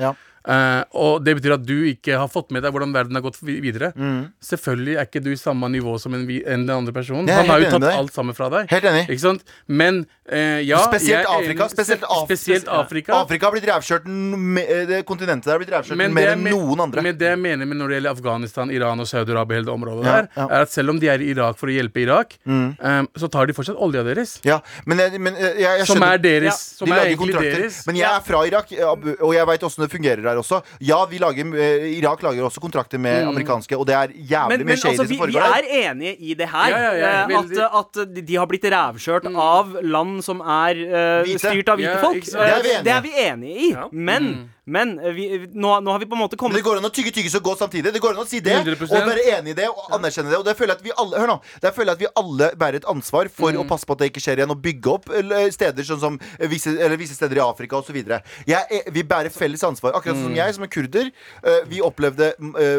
B: Eh, og det betyr at du ikke har fått med deg hvordan verden har gått videre.
C: Mm.
B: Selvfølgelig er ikke du i samme nivå som en, en den andre personen.
C: Er
B: Han har jo tatt alt sammen fra deg.
C: Helt enig.
B: Ikke sant? Men uh, ja
C: Spesielt Afrika, spesielt Af-
B: spesielt Afrika.
C: Afrika har blitt eh, Det kontinentet der har blitt
B: revkjørt
C: mer enn noen andre.
B: Men det jeg mener med når det gjelder Afghanistan, Iran og Saudi-Arabia, hele det området
C: Ja,
B: der,
C: ja.
B: er at selv om de er i Irak for å hjelpe Irak, eh, så tar de fortsatt olja deres.
C: Ja, men jeg, men jeg, jeg, jeg
B: Som er deres. Som
C: de
B: er egentlig
C: kontrakter.
B: deres.
C: Men jeg er fra Irak, og jeg veit åssen det fungerer der også. Ja, vi lager, eh, Irak lager også kontrakter med
B: Mm.
C: amerikanske, og det er jævlig
E: Men,
C: mye
E: men
C: shady
E: altså, vi,
C: som
E: vi
C: foregår der.
E: er enige i det her.
B: Ja, ja, ja,
E: eh.
B: Mm.
E: at, at de- har blitt rævkjørt av land som er
C: uh,
E: styrt av hvite
B: Ja,
E: folk.
C: Det er vi enige
E: det er vi enige i.
D: Ja.
E: Men, men eh, vi, nå, nå har vi på en måte kommet Men
C: det går an å tygge tyggis og gå samtidig. Det går an å si det
B: 100%.
C: Og være enig i det og anerkjenne det. Og det føler jeg at vi alle Hør nå Der føler jeg at vi alle bærer et ansvar for
B: Mm.
C: å passe på at det ikke skjer igjen, og bygge opp steder sånn som eh, visse, eller visse steder i Afrika osv. Vi bærer felles ansvar. Akkurat
B: Mm.
C: som jeg, som er kurder. eh, Vi opplevde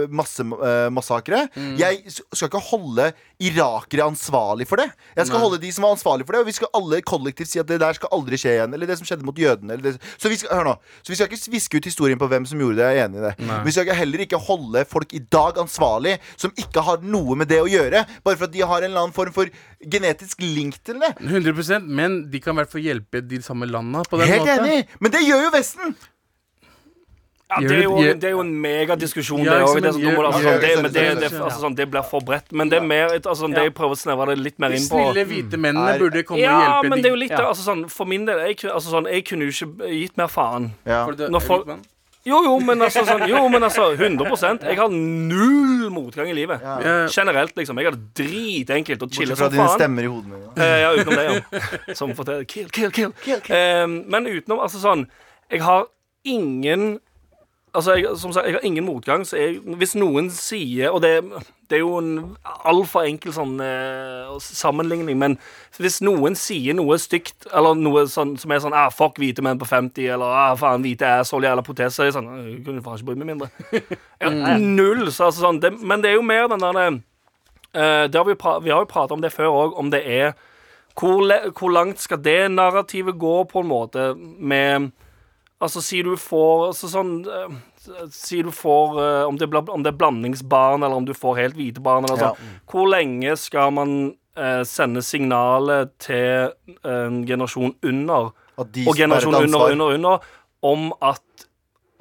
C: masse massemassakre.
B: Mm.
C: Jeg skal ikke holde irakere ansvarlig for det. Jeg skal holde de som er ansvarlig for det, og vi skal alle kollektivt si at det der skal aldri skje igjen. Eller det som skjedde mot jødene. Så, vi skal, hør nå. Så vi skal ikke viske ut historien på hvem som gjorde det. Jeg er enig i det.
B: Nei.
C: Vi skal heller ikke holde folk i dag ansvarlig som ikke har noe med det å gjøre, bare for at de har en eller annen form for genetisk link til det.
B: 100% Men de kan i hvert fall hjelpe de samme landene på den
C: Helt
B: måten.
C: enig! Men det gjør jo Vesten!
D: Ja, det, er jo,
B: det-
D: er jo en megadiskusjon,
B: Ja,
D: det òg. Det, sånn, det- altså, sånn, det, det, det, altså, sånn, det blir for bredt. Men det er mer altså, sånn, det jeg prøver å snevre det litt mer
B: De
D: inn på.
B: snille hvite mennene burde komme
D: Ja,
B: og hjelpe
D: men det er jo litt
E: Ja.
D: altså, sånn, For min del, jeg, altså, sånn, jeg kunne jo ikke gitt mer faen.
C: Ja.
D: Når folk- Jo, jo, men altså, sånn, jo, men altså 100 Jeg har null motgang i livet.
B: Ja.
D: Generelt, liksom. Jeg har det dritenkelt og chiller
C: Bortsett fra dine
D: faen.
C: stemmer i hodet mitt.
D: Eh, ja, utenom det, ja. Som forteller kill, kill, kill. Eh, men utenom, altså sånn Jeg har ingen Altså, jeg, som sagt, jeg har ingen motgang. Så jeg, hvis noen sier Og det, det er jo en altfor enkel sånn eh, sammenligning, men hvis noen sier noe stygt, eller noe sånn, som er sånn ah, 'Fuck hvite menn på 50', eller ah, 'faen, hvite asshole', eller potet, så er jeg sånn «Øh, Jeg kunne faen ikke brydd meg mindre. Jeg null, så altså sånn det, Men det er jo mer den der eh, det har vi, vi har jo pratet om det før òg, om det er hvor, hvor langt skal det narrativet gå, på en måte, med Altså, si du får altså, sånn eh, Si du får uh, om, det, om det er blandingsbarn, eller om du får helt hvite barn, eller
C: Ja.
D: sånn. Hvor lenge skal man uh, sende signalet til en generasjon under, og generasjon under under under, om at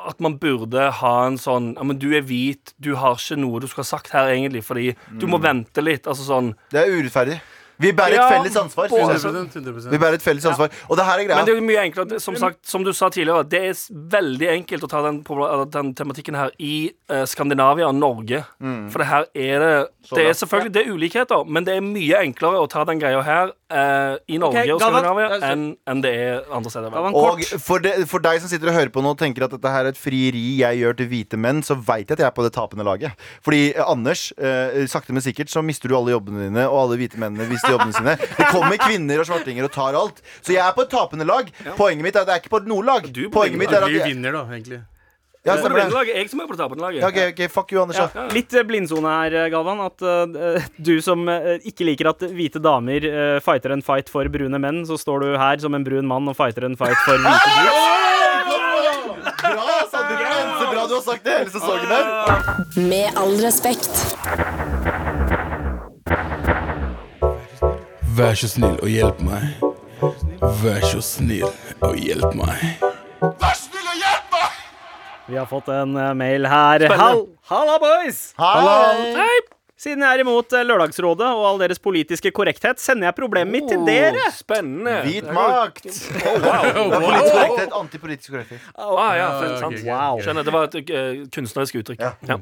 D: at man burde ha en sånn Ja, men du er hvit, du har ikke noe du skulle ha sagt her, egentlig, fordi du
C: Mm.
D: må vente litt. Altså sånn
C: Det er urettferdig. Vi bærer et felles ansvar.
D: på-
B: 100%, 100%.
C: Vi bærer et felles ansvar. Og det her er greia.
D: Men det er jo mye enklere. Som, sagt, som du sa tidligere, det er veldig enkelt å ta den, den tematikken her i uh, Skandinavia og Norge. For det her er det Det er selvfølgelig det er ulikheter, men det er mye enklere å ta den greia her uh, i Norge
E: okay,
D: og Skandinavia
E: altså-
D: enn en det er andre steder.
C: Og for, de, for deg som sitter og hører på nå og tenker at dette her er et frieri jeg gjør til hvite menn, så veit jeg at jeg er på det tapende laget. Fordi eh, Anders, uh, sakte, men sikkert så mister du alle jobbene dine, og alle hvite mennene mister jobbene sine. Det kommer kvinner og svartinger og tar alt. Så jeg er på et tapende lag. Poenget mitt er at jeg er ikke på noe lag.
D: Du er
C: Poenget mitt er at
B: vi
C: jeg,
B: vinner, da, egentlig.
C: ja, stemmer det.
D: jeg som er på det tapende laget.
C: Ja, okay, okay, fuck you, Anders.
E: ja. Litt eh, blindsone her, eh, Galvan. At uh, du som ikke liker at hvite damer uh, fighter en fight for brune menn, så står du her som en brun mann og fighter en fight for hvite menn.
C: Bra, Sandeep! Så bra du har sagt det hele sesongen her.
A: Med all respekt.
B: Vær så snill og hjelp meg. Vær så snill og hjelp meg.
E: Vær snill og hjelp meg Vi har fått en eh, mail her. Hall, halla, boys!
C: Hei!
E: Siden jeg er imot eh, Lørdagsrådet og all deres politiske korrekthet, sender jeg problemet mitt til dere.
D: Oh, Spennende.
C: Hvit makt. Det wow. politisk korrekthet, antipolitisk korrekthet.
D: Ah, ja, for, sant.
E: Wow.
D: Skjønner. Det var et uh, kunstnerisk uttrykk.
C: Ja.
D: Ja.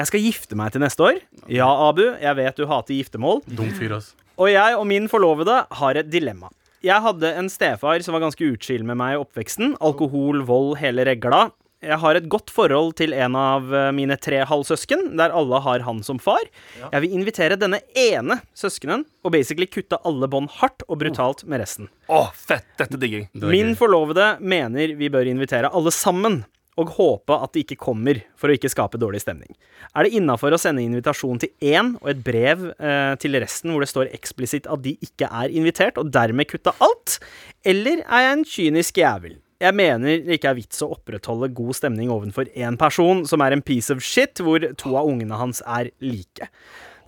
E: Jeg skal gifte meg til neste år. Ja, Abu, jeg vet du hater giftermål.
B: Dum fyr, ass.
E: Og jeg og min forlovede har et dilemma. Jeg hadde en stefar som var ganske utskilt med meg i oppveksten. Alkohol, vold, hele regla. Jeg har et godt forhold til en av eh, mine tre halvsøsken, der alle har han som far. Jeg vil invitere denne ene søskenen og basically kutte alle bånd hardt og brutalt med resten.
D: Oh, fett. Dette digger
B: er
E: Min forlovede mener vi bør invitere alle sammen, og håpe at de ikke kommer, for å ikke skape dårlig stemning. Er det innafor å sende invitasjon til én og et brev eh, til resten hvor det står eksplisitt at de ikke er invitert, og dermed kutta alt? Eller er jeg en kynisk jævel? jeg mener det ikke er vits å opprettholde god stemning overfor én person som er en piece of shit, hvor to av ungene hans er like.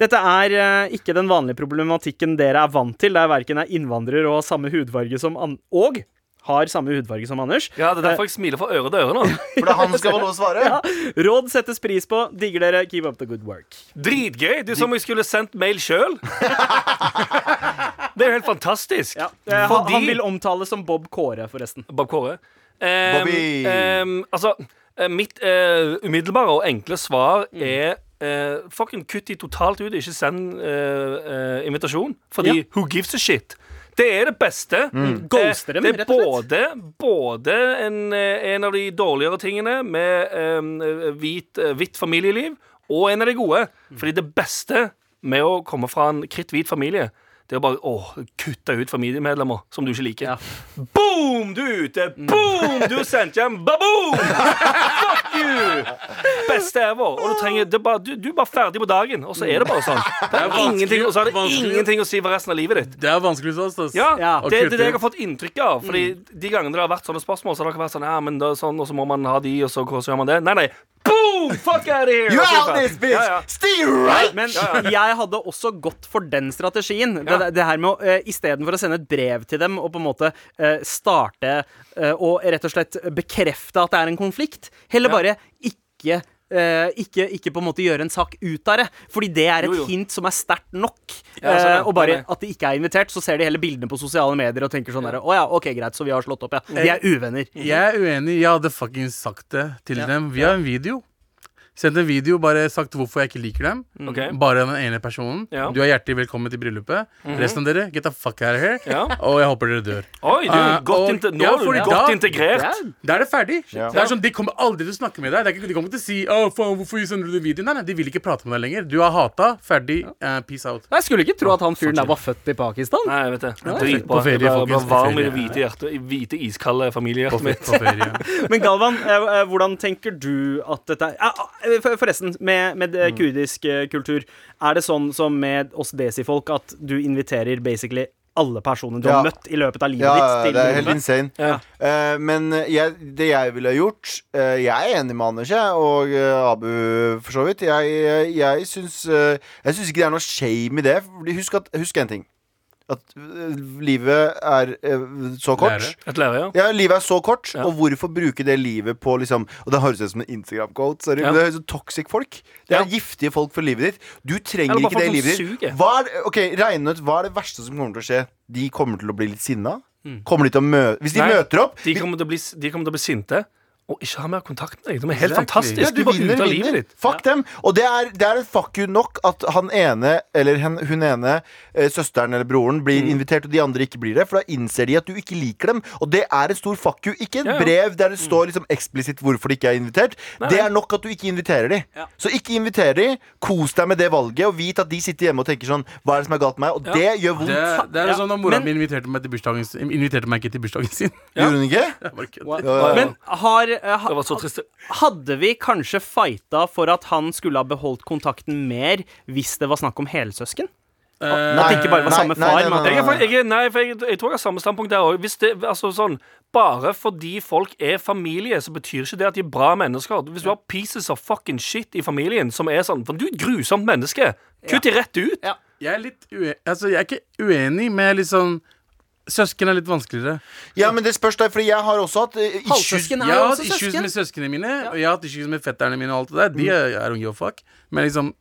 E: Dette er eh, ikke den vanlige problematikken dere er vant til, der verken er innvandrer og har samme hudfarge som an og har samme hudfarge som Anders.
D: Ja, det er derfor jeg smiler fra øre til øre nå.
C: For det er han skal få lov å svare.
E: Råd settes pris på. Digger dere. Keep up the good work.
D: Dritgøy! Du som om jeg skulle sendt mail sjøl. Det er jo helt fantastisk.
E: Ja. Eh, han,
D: Fordi-
E: han vil omtales som Bob Kåre, forresten.
D: Bob Kåre. Um,
C: Bobby.
D: um, altså, eh, mitt uh, umiddelbare og enkle svar
E: Mm.
D: er uh, Fucking kutt de totalt ut. Ikke send uh, uh, invitasjon. Fordi
E: Ja.
D: who gives a shit? Det er det beste.
C: Mm.
E: Ghoster
D: Eh,
E: dem,
D: det er
E: rett og slett.
D: både, både en, eh, en av de dårligere tingene med eh, hvit, hvitt familieliv, og en av de gode.
E: Mm.
D: Fordi det beste med å komme fra en kritthvit familie det er å bare å, kutte ut familiemedlemmer som du ikke liker.
E: Ja.
D: Boom, du er ute! Boom, du er sendt hjem! Baboom! Fuck you! Beste ever. Og du, trenger, det er bare, du, du er bare ferdig på dagen, og så er det bare sånn. Det er ingenting, og så har det ingenting å si for resten av livet ditt.
B: Det er vanskelig sånn oss.
D: Ja,
E: Ja.
D: det, det er det jeg har fått inntrykk av. Fordi De gangene det har vært sånne spørsmål, så har dere vært sånn Ja, men det er sånn, og så må man ha de, og så, så gjør man det. Nei, nei. Boom! Fuck out of here!
C: You out this bitch!
D: Ja, ja.
C: Stay right!
E: Men jeg hadde også gått for den strategien.
D: Ja.
E: Det, det her med å uh, Istedenfor å sende et brev til dem og på en måte uh, starte uh, og rett og slett bekrefte at det er en konflikt, heller
D: Ja.
E: bare ikke eh, ikke, ikke på en måte gjøre en sak ut av det. Fordi det er et
D: Jo, jo.
E: hint som er sterkt nok.
D: Ja, altså, ja.
E: Eh, og bare at de ikke er invitert, så ser de heller bildene på sosiale medier og tenker sånn her Å ja, OK, greit, så vi har slått opp, ja. Vi er uvenner.
B: Jeg er uenig. Jeg hadde fuckings sagt det til
E: Ja.
B: dem har en video. Sendt en video, bare sagt hvorfor jeg ikke liker dem.
D: Okay.
B: Bare den ene personen.
D: Ja.
B: Du er hjertelig velkommen til bryllupet. Resten av dere, get the fuck out of here.
D: Ja.
B: Og jeg håper dere dør.
D: Oi, du er godt
B: og-
D: inte nå
B: ja,
D: godt
B: da-
D: integrert.
B: Da er det ferdig.
C: Ja.
B: Det er sånn, De kommer aldri til å snakke med deg. Ikke, de kommer ikke til å si oh, faen, hvorfor sender du den videoen? Nei, nei, De vil ikke prate med deg lenger. Du har hata. Ferdig. Uh, peace out.
E: Jeg skulle ikke tro at han fyren der var født i Pakistan.
D: Nei, jeg vet det.
B: På
D: Dritbra.
B: Det på
D: varm i det hvite hjertet. I hvite, iskalde
B: På,
D: familiehjertet mitt.
E: Men Galvan, eh, hvordan tenker du at dette er for- Forresten, med, med eh, kurdisk eh, kultur, er det sånn som med oss desifolk at du inviterer basically alle personer du
C: Ja.
E: har møtt i løpet av livet
C: Ja,
E: ditt? til
C: det er helt insane.
D: Ja.
C: Uh, men jeg, det jeg ville gjort uh, Jeg er enig med Anders jeg, og uh, Abu, for så vidt. Jeg, jeg, jeg syns eh, Jeg syns ikke det er noe shame i det. Husk, at, husk en ting. At eh, livet er eh, så kort.
B: Lære.
D: Et lære, ja.
C: Ja, Livet er så kort,
D: Ja.
C: og hvorfor bruke det livet på liksom Og det høres ut som en Instagram-quote, sorry,
D: Ja.
C: men det er så toxic folk. Det er giftige folk for livet ditt. Du trenger ikke det i
D: som
C: livet ditt. Hva er, ok, Regn ut hva er det verste som kommer til å skje. De kommer til å bli litt sinna.
D: Mm.
C: Kommer de til å møte Hvis de
D: Nei,
C: møter opp
D: De kommer til å bli, de kommer til å bli sinte og ikke ha mer kontakt med deg. Det er helt
B: fantastiske.
D: fantastisk.
C: ja,
D: du vinner ute av livet ditt.
C: Fuck dem. Og det er, det er en fuck you nok at han ene, eller hen, hun ene, eh, søsteren eller broren, blir
D: Mm.
C: invitert, og de andre ikke blir det. For da innser de at du ikke liker dem. Og det er en stor fuck you. Ikke et
D: Ja, ja.
C: brev der det står liksom eksplisitt hvorfor de ikke er invitert.
D: Nei,
C: Det er nok at du ikke inviterer de.
E: Ja.
C: Så ikke inviter de. Kos deg med det valget, og vit at de sitter hjemme og tenker sånn Hva er det som er galt med meg? Og
D: Ja.
C: det gjør vondt.
B: Det, det er
E: Ja,
B: sånn da mora mi inviterte meg, til inviterte meg ikke til bursdagen sin.
D: Ja.
C: Gjorde hun ikke? Ja, ja, ja.
E: Men har, eh,
D: Det var så trist.
E: hadde vi kanskje fighta for at han skulle ha beholdt kontakten mer hvis det var snakk om helsøsken?
B: Uh,
E: At det ikke bare var
C: Nei,
E: samme far.
C: nei,
D: Jeg, for- jeg, nei, for jeg, jeg tror jeg har samme standpunkt der òg. Altså, sånn, bare fordi folk er familie, så betyr ikke det at de er bra mennesker. Hvis du har pieces of fucking shit i familien som er sånn For du er et grusomt menneske. Kutt de rett ut.
E: Ja.
B: Jeg er litt ue altså, jeg er ikke uenig, med er sånn Søsken er litt vanskeligere.
C: Ja, men det spørs deg, fordi jeg har også hatt eh, issues.
E: Halvsøsken er
B: Jeg
E: jo
B: har hatt
E: også
B: issues
E: søsken.
B: med søsknene mine, og jeg har hatt issues med fetterne mine og alt det der. De er, er unge og fuck. Men liksom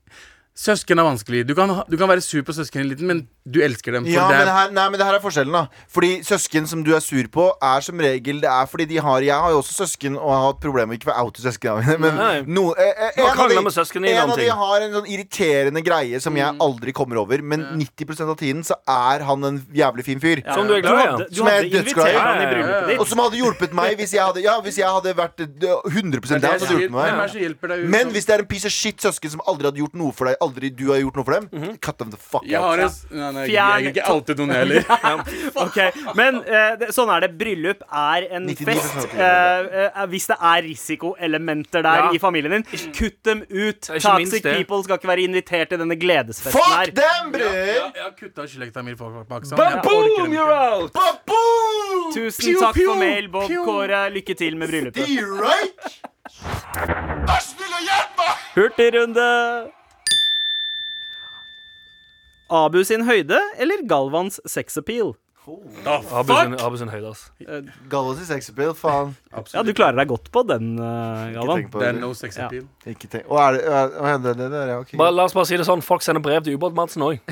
B: Søsken er vanskelig. Du kan, ha- du kan være sur på søsknene liten, men du elsker dem. For
C: Ja,
B: det
C: men det,
B: er,
C: her, nei, men det her er forskjellen, da. Fordi søsken som du er sur på, er som regel Det er fordi de har Jeg har jo også søsken og har hatt problemer med ikke å oute søsknene mine, men
D: Nei.
C: no, eh, eh, en, av de, en av de har en sånn irriterende greie som jeg aldri kommer over, men 90% av tiden så er han en jævlig fin fyr.
D: Som du er glad i. ja.
C: Som jeg er dødsglad i.
D: Ja, ja, ja.
C: Og som hadde hjulpet meg hvis jeg hadde Ja, hvis jeg hadde vært eh, 100 down,
B: ut?
C: Men hvis det er en piece of shit søsken som aldri hadde gjort noe for deg, aldri du har gjort noe for dem,
D: Mhm.
C: cut them the fuck out.
B: En s- Nei, nei, jeg
E: Fjern-
B: jeg er ikke alltid noen heller.
E: okay. Men uh, sånn er det. Bryllup er en fest.
C: Uh,
E: Eh, eh, hvis det er risikoelementer der
D: Ja.
E: i familien din, kutt dem ut. Toxic people skal ikke være invitert til denne gledesfesten
C: Fuck
E: her.
C: dem, bror!
B: Jeg, jeg har kutta slekta mi bak sånn.
D: Ba-boom, you're out!
C: Ba-boom!
E: Tusen
B: Pew,
E: takk
B: pew,
E: for mail, Bob
B: pew.
E: Kåre. Lykke til med bryllupet.
C: right?
E: Hurtigrunde. Abu sin høyde eller Galvans sexappeal?
D: Abu sin, Abu sin høyde, ass.
C: Galvans i sexappeal, faen.
E: Ja, du klarer deg godt på den, uh,
C: Ikke
E: Galvan.
C: tenk på
B: Det
C: det.
B: er no sex
E: Ja.
B: appeal.
C: Ikke tenk. Å, er det, er, å, ja, det, det der, ja, ok.
D: Bare, la oss bare si det sånn, folk sender brev til Ubåt-Madsen òg.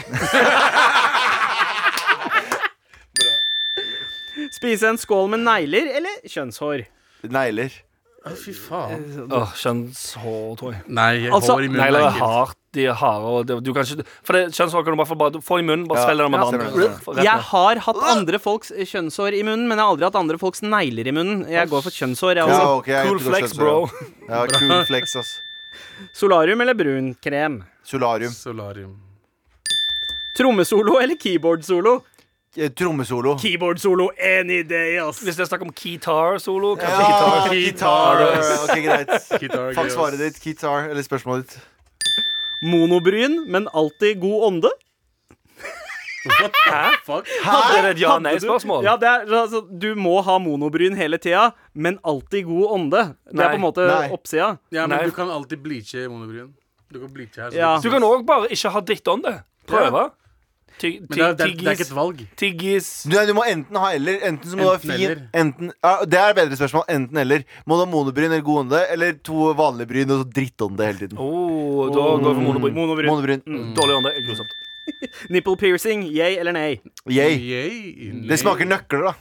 E: Spise en skål med negler eller kjønnshår?
C: Negler.
B: Å, fy faen.
D: Åh, Kjønnshår, tror jeg.
B: Nei,
E: Altså,
B: hår i munnen
D: Negler
B: er
D: er hardt. De er harde. Og det, du kan ikke, for det, kjønnshår kan du bare få, bare få i munnen, bare
C: Ja,
D: svelge det med vann.
E: Jeg har hatt andre folks kjønnshår i munnen, men jeg har aldri hatt andre folks negler i munnen. Jeg går for kjønnshår. Jeg
C: Ja, okay, jeg
D: Cool flex, bro.
C: Ja, cool flex, ass.
E: Solarium eller brun krem?
C: Solarium.
B: Solarium.
E: Trommesolo eller keyboard-solo?
C: Eh, Trommesolo.
E: Keyboard-solo any day, ass.
D: Hvis det er snakk om keytar-solo, kanskje
C: Ja,
D: keytar
C: gitar. Ok, greit.
B: Guitar
C: Fuck svaret ditt. keytar eller spørsmålet ditt.
E: Monobryn, men alltid god ånde?
D: Hæ?
B: Fuck.
D: Hadde det et ja-nei-spørsmål?
E: Ja, det er, altså, du må ha monobryn hele tida, men alltid god ånde. Det er
D: Nei.
E: på en måte
C: Nei.
E: oppsida.
B: Ja, men
D: Nei.
B: du kan alltid bleache monobryn. Du kan bleache her. så
E: Ja.
D: Du kan òg bare ikke ha drittånde. Prøve. Ty-
B: Men det er, det, er, det er ikke et valg.
D: Tyggis.
C: Du, nei, du må enten ha eller. Enten så må du ha
B: Enten
C: fin
B: eller.
C: enten, ja, Det er et bedre spørsmål. Enten eller. Må du ha monobryn eller god ånde, eller to vanlige bryn og så drittånde hele tiden?
D: Oh, da går vi for monobryn.
E: Monobryn.
C: Monobryn.
D: Dårlig ånde. Grusomt.
E: Nipple piercing, yay eller nei?
C: Yay.
B: Yay.
C: Det smaker nøkler, da.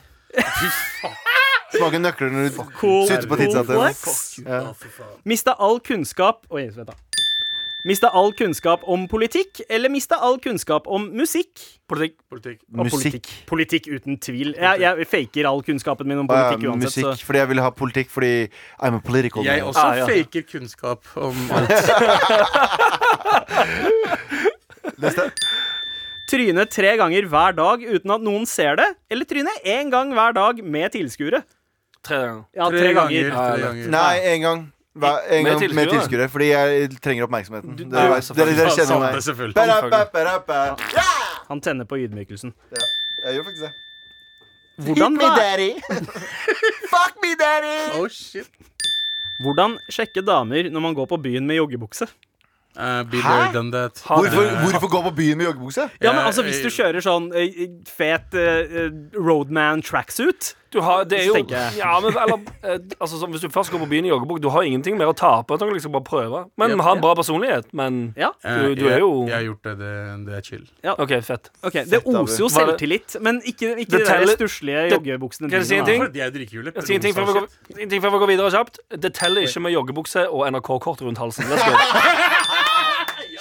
C: Smaker nøkler når du
E: Cool,
C: sutter på tidsatte
E: Cool.
C: Ja.
E: Mista all kunnskap Oi, vent da. Mista all kunnskap om politikk, eller mista all kunnskap om musikk?
D: Politikk.
B: Politikk.
E: Og
C: Musikk.
E: politikk. Politikk uten tvil. Jeg, jeg faker all kunnskapen min om politikk uansett.
C: musikk, fordi jeg vil ha politikk fordi I'm a political
B: Jeg
C: man.
B: også
D: Ah, ja.
B: faker kunnskap om alt.
C: Neste.
E: Tryne tre ganger hver dag uten at noen ser det, eller tryne én gang hver dag med tilskuere?
D: Tre ganger.
E: Ja, tre, ganger.
B: Tre ganger.
C: Nei, en gang. Hver, en
D: Med
C: gang med
D: tilskuere?
C: tilskuere, fordi jeg trenger oppmerksomheten.
D: Du-
C: Dere,
D: ja,
C: vet- dere, dere kjenner meg.
B: selvfølgelig.
C: Ba. Ja!
E: Han tenner på ydmykelsen.
C: Jeg gjør faktisk det.
E: Hvordan,
C: Hit me, daddy. Fuck me, daddy.
B: Oh, shit.
E: hvordan sjekke damer når man går på byen med joggebukse?
B: Uh, be
C: Hæ?
B: there, done that.
C: Hvorfor, hvorfor gå på byen med joggebukse?
E: Ja, men altså Hvis du kjører sånn uh, fet uh, roadman tracksuit
D: Du har, det er jo ja, men, eller, eh, altså, Hvis du først går på byen i joggebukse, du har ingenting mer å tape. Du kan liksom bare prøve. Men
B: yep,
D: ha en bra personlighet. Men
E: Ja,
D: du, du
B: Eh,
D: er jo
B: Jeg, har gjort det. Det, det er chill.
D: OK, fett.
E: Okay, Det oser jo selvtillit, men ikke, ikke
D: Det
E: de stusslige joggebuksene
D: Kan jeg si en ting?
B: er.
D: Jeg går, en ting før vi går videre kjapt. Det teller ikke med joggebukse og NRK-kort rundt halsen. Let's go.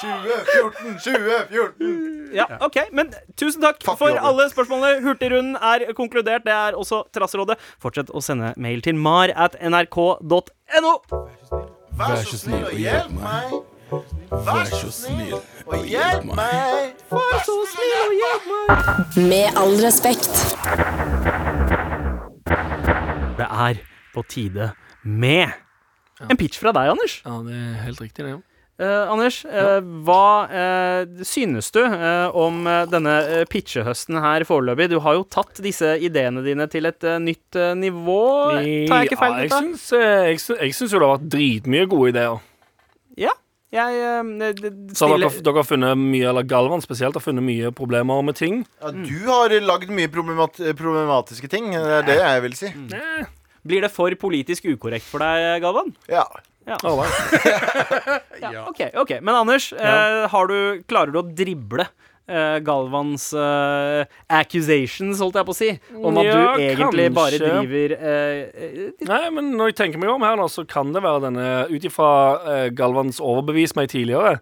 C: 2014, 2014.
E: Ja, ok, men Tusen takk
C: Fuck
E: for alle spørsmålene. Hurtigrunden er konkludert. Det er også Trasserådet. Fortsett å sende mail til mar at nrk.no.
C: Vær så snill og hjelp meg. Vær så snill og hjelp meg. Vær så snill og hjelp meg.
A: Med all respekt.
E: Det er på tide med en pitch fra deg, Anders.
D: Ja, det er helt riktig, det.
E: Eh, Anders, eh, hva eh, synes du eh, om eh, denne eh, pitchehøsten her foreløpig? Du har jo tatt disse ideene dine til et nytt nivå. Tar jeg ikke feil?
D: Ja, jeg syns, jeg, syns, jeg syns jo det har vært dritmye gode ideer.
E: Ja. Jeg eh,
D: Så dere, dere har funnet mye, eller Galvan spesielt, har funnet mye problemer med ting.
C: Ja, du har lagd mye problemat problematiske ting. Det er det jeg vil si.
D: Mm.
E: Blir det for politisk ukorrekt for deg, Galvan?
C: Ja.
D: All right.
E: Ja. OK. ok Men Anders, eh, har du, klarer du å drible eh, Galvans eh, accusations, holdt jeg på å si, om at
D: Ja,
E: du egentlig bare
D: kanskje.
E: driver eh, eh,
D: Nei, men når jeg tenker meg om her, nå, så kan det være denne Ut ifra eh, Galvans overbevis meg tidligere,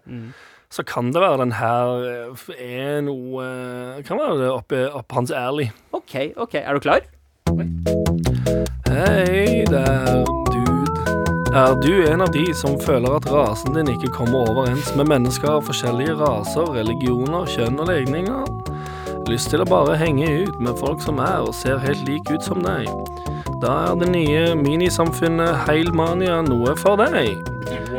D: så kan det være den her eh, er noe eh, Kan være det oppe, opp hans alley.
E: OK, ok, er du klar?
D: Hei der. Er du en av de som føler at rasen din ikke kommer overens med mennesker av forskjellige raser, religioner, kjønn og legninger? Lyst til å bare henge ut med folk som er og ser helt lik ut som deg? Da er det nye minisamfunnet Heilmania noe for deg.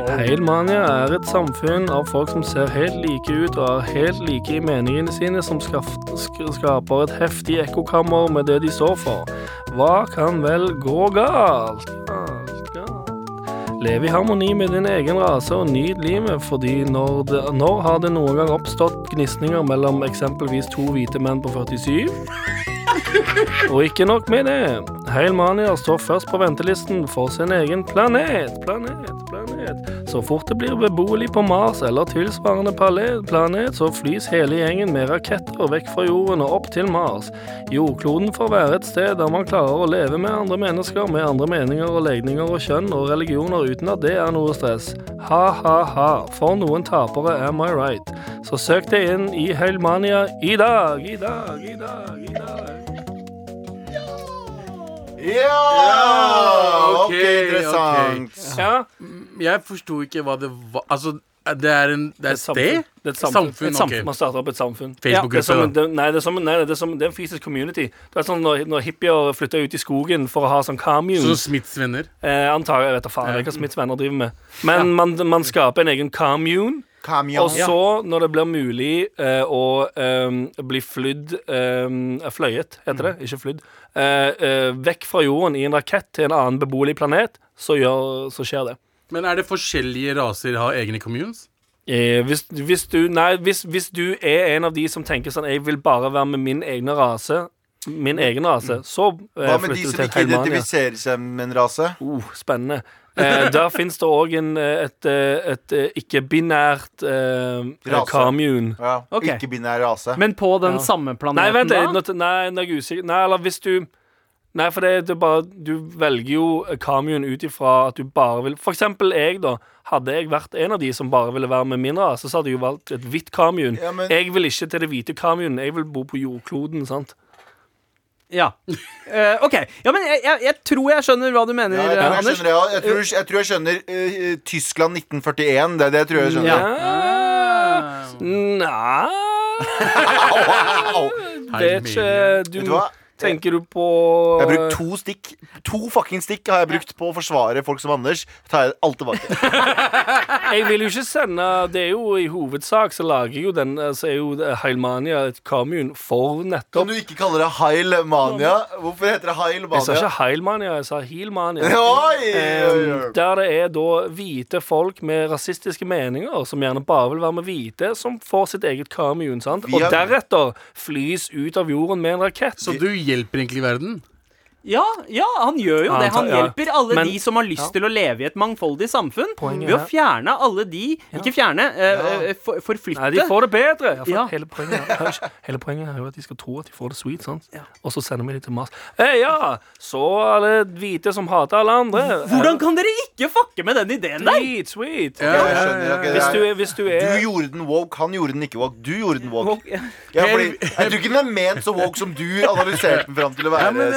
D: Heilmania er et samfunn av folk som ser helt like ut og er helt like i meningene sine, som skaper et heftig ekkokammer med det de står for. Hva kan vel gå galt. Lev i harmoni med din egen rase og nyt livet, fordi når, det, når har det noen gang oppstått gnisninger mellom eksempelvis to hvite menn på 47? Og ikke nok med det. Heilmania står først på ventelisten for sin egen planet. Planet, planet. Så fort det blir beboelig på Mars eller tilsvarende planet, så flys hele gjengen med raketter vekk fra jorden og opp til Mars. Jordkloden får være et sted der man klarer å leve med andre mennesker med andre meninger og legninger og kjønn og religioner uten at det er noe stress. Ha-ha-ha. For noen tapere, am I right? Så søk deg inn i Heilmania i dag, i dag, i dag, i dag.
C: Ja!
B: ok,
C: interessant.
D: Ja,
B: Jeg forsto ikke hva det var Altså, det er en Det er et sted?
D: Det er et samfunn.
B: Samfunn,
D: Et samfunn. Man starter opp et samfunn.
B: Facebook-gruppe,
D: Det nei, det er som, nei, det er som det er en fysisk community. Det er sånn når, når hippier flytter ut i skogen for å ha sånn commune.
B: Som Smiths venner.
D: Eh, antar jeg vet da faen hva Smiths venner driver med. Men man, man skaper en egen commune.
C: Kamyon.
D: Og så, når det blir mulig eh, å um, bli flydd um, Fløyet, heter det, ikke flydd. eh, eh, vekk fra jorden i en rakett til en annen beboelig planet, så, gjør, så skjer det.
B: Men er det forskjellige raser har egne communes?
D: Eh, hvis, hvis, du, nei, hvis, hvis du er en av de som tenker sånn Jeg vil bare være med min egne rase, min egen rase, så eh,
C: Hva med de som ikke identifiserer seg med en rase?
D: Uh, spennende. Eh, der fins det òg et, et, et eh, ikke-binært eh,
C: Rase.
D: commune.
C: Ja,
E: okay.
C: Ikke-binær rase.
E: Men på den
D: Ja.
E: samme planeten,
D: Nei, vent,
E: da?
D: nå- nei, nå er jeg usikker. Nei, eller hvis du Nei, for det, det er bare Du velger jo commune ut ifra at du bare vil For eksempel jeg, da. Hadde jeg vært en av de som bare ville være med min rase, så hadde jeg jo valgt et hvitt commune.
C: Ja, men-
D: Jeg vil ikke til det hvite commune. Jeg vil bo på jordkloden, sant.
E: Ja. Uh, OK. Ja, men jeg, jeg, jeg tror jeg skjønner hva du mener,
C: Ja, jeg, tror jeg,
E: Anders.
C: skjønner, ja. jeg, tror, jeg tror jeg skjønner uh, Tyskland 1941. Det er det jeg tror jeg skjønner.
E: Ja.
D: Nei
C: Au.
D: Det er ikke
C: Vet
D: Du
C: du hva?
D: Tenker du på
C: Jeg har brukt to stikk To fucking stikk har jeg brukt på å forsvare folk som Anders. Tar jeg alt tilbake.
D: Jeg vil jo ikke sende Det er jo i hovedsak så lager jo den Så er jo Heilmania et commune for nettopp Kan
C: du ikke kalle det Heilmania? Hvorfor heter det Heilmania?
D: Jeg sa ikke Heilmania, jeg sa Heilmania.
C: Oi, oi, oi.
D: Um, der det er da hvite folk med rasistiske meninger, som gjerne bare vil være med hvite, som får sitt eget commune. sant? Og deretter flys ut av jorden med en rakett.
B: Så du hjelper egentlig verden?
E: Ja, ja, han gjør jo
D: Ja,
E: det.
D: han tar- ja.
E: hjelper alle
D: Men-
E: de som har lyst
D: ja.
E: til å leve i et mangfoldig samfunn,
D: Poenget
E: ved å fjerne alle de Ikke fjerne, eh, eh, for, forflytte.
D: Nei, de får det bedre. Ja, for
E: Ja.
D: Hele, poenget, er- hele poenget er jo at de skal tro at de får det sweet, sant? og så sender vi dem til Mars. Hey, ja, så alle hvite som hater alle andre.
E: Hvordan kan dere ikke fucke med den ideen der?
D: Sweet, sweet.
B: Ja,
C: Jeg skjønner, ok,
D: Hvis du er, hvis du
C: Du
D: er
C: gjorde den woke, han gjorde den ikke woke. Du gjorde den woke.
E: Ok.
C: Ja, fordi, jeg tror ikke den er ment så woke som du analyserte den fram til å være.
B: Ja, men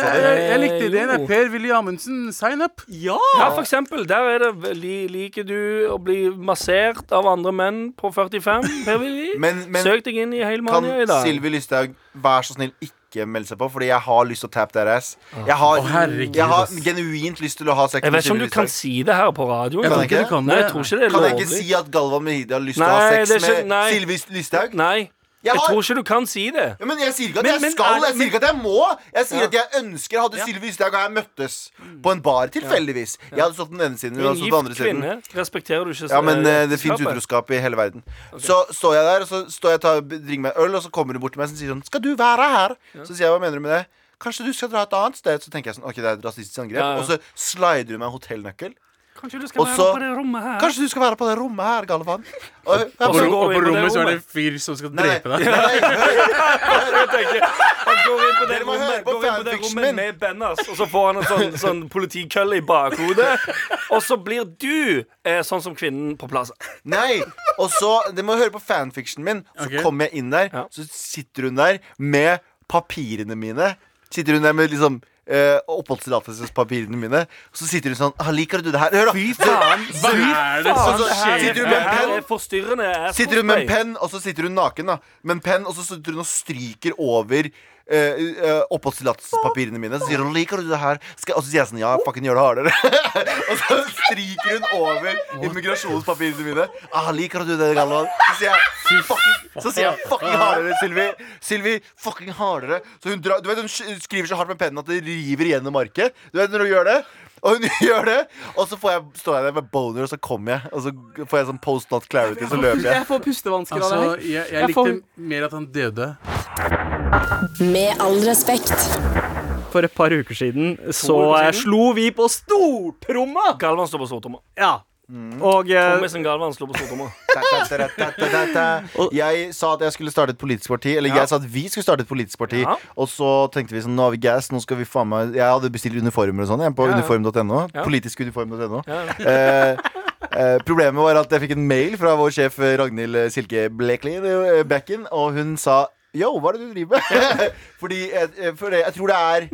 B: jeg, likte ideen.
D: Jo.
B: Per Willy Amundsen, sign up!
E: Ja!
D: Ja, for eksempel. Der er det Liker du å bli massert av andre menn på 45? Per Willy?
C: Men, men
D: Søk deg inn i
C: kan
D: Heilmania i dag.
C: Sylvi Lysthaug være så snill ikke melde seg på? Fordi jeg har lyst til å tappe deres. Jeg har,
B: oh, herregud,
C: jeg har genuint lyst til å ha sex
D: Jeg vet ikke om du kan si det her på radioen.
B: Jeg
C: jeg
B: kan
D: Nei, jeg tror ikke det er
C: Kan jeg ikke si at Galvan Mehidi har lyst til å ha sex
D: ikke-
C: med. Sylvi Lysthaug?
D: Nei,
C: Jeg
D: jeg tror ikke du kan si det.
C: Ja, men Jeg sier ikke at
E: Men-
C: jeg
E: men
C: skal,
E: er
C: jeg sier ikke at jeg må. Jeg sier
D: Ja.
C: at jeg ønsker Hadde Sylvi Lysthaug og jeg møttes på en bar tilfeldigvis Jeg hadde stått den ene siden, hun hadde stått den andre siden.
D: kvinne respekterer du ikke
C: Ja, men
D: eh,
C: det fins utroskap i hele verden. Så står jeg der, og så står jeg og drikker meg øl, og så kommer hun bort til meg og sier sånn 'Skal du være her?' Så sier jeg 'Hva mener du med det?' 'Kanskje du skal dra et annet sted?' Så tenker jeg sånn Ok, det er et rasistisk angrep.
D: Ja, ja.
C: Og så slider hun meg en hotellnøkkel.
D: Kanskje du skal
C: Også,
D: være på det rommet her?
C: Kanskje du skal være på det rommet her, Galvan? Og,
B: Og på, og på rommet så er det en fyr som skal
C: Nei,
B: drepe deg.
D: Han går inn på det
C: Dere må
D: rommet,
C: høre på
D: på det rommet med Bennas, og så får han en sånn, sånn politikølle i bakhodet. Og så blir du eh, sånn som kvinnen på plassen.
C: Nei, og så Dere må høre på fanfictionen min. Så
B: okay.
C: kommer jeg inn der,
D: Ja.
C: så sitter hun der med papirene mine. Sitter hun der med liksom eh, oppholdstillatelsespapirene mine. Og så sitter hun sånn ah, 'Liker du det her?' Hør, da.
D: Fy faen!
B: Hva er det som skjer?
C: Sitter
D: hun
C: med en penn?
D: forstyrrende.
C: Sitter hun med en penn, og så sitter hun naken, da. Med en penn, og så sitter hun og stryker over eh, eh, mine. Så sier hun 'liker du det her?' Skal, og så sier jeg sånn 'ja, fucking gjør det hardere'. og så stryker hun over immigrasjonspapirene mine. Ah, 'Liker du det, Galvan?' Så sier jeg fucking, så sier jeg 'fucking hardere', Sylvi. Sylvi, fucking hardere. Så hun, drar, du vet, hun skriver så hardt med pennen at det river gjennom arket. Du vet når hun gjør det? Og hun gjør det, og så får jeg, står jeg der med boner, og så kommer jeg. Og så får jeg sånn post not clarity, så løper jeg.
E: Jeg får pustevansker av
B: Altså,
E: det her.
B: jeg Jeg likte
E: får-
B: mer at han døde.
A: Med all respekt.
E: For et par uker siden så
D: uker
E: eh,
D: siden?
E: slo vi på stortromma!
D: Galvan står på stortromma.
E: Ja. Og eh,
D: Tommisen Galvan slo på stortromma.
C: Jeg sa at jeg skulle starte et politisk parti. Eller
D: Ja.
C: jeg sa at vi skulle starte et politisk parti.
D: Ja.
C: Og så tenkte vi sånn, nå har vi gass, nå skal vi faen meg Jeg hadde bestilt uniformer og sånn jeg, på
D: Ja, ja.
C: uniform.no.
D: Ja.
C: Politiskuniform.no.
D: Ja.
C: Eh, eh, problemet var at jeg fikk en mail fra vår sjef eh, Ragnhild Silke Blekli eh, Bekken, og hun sa Yo, hva er det du driver med? Fordi jeg, jeg, for jeg tror det er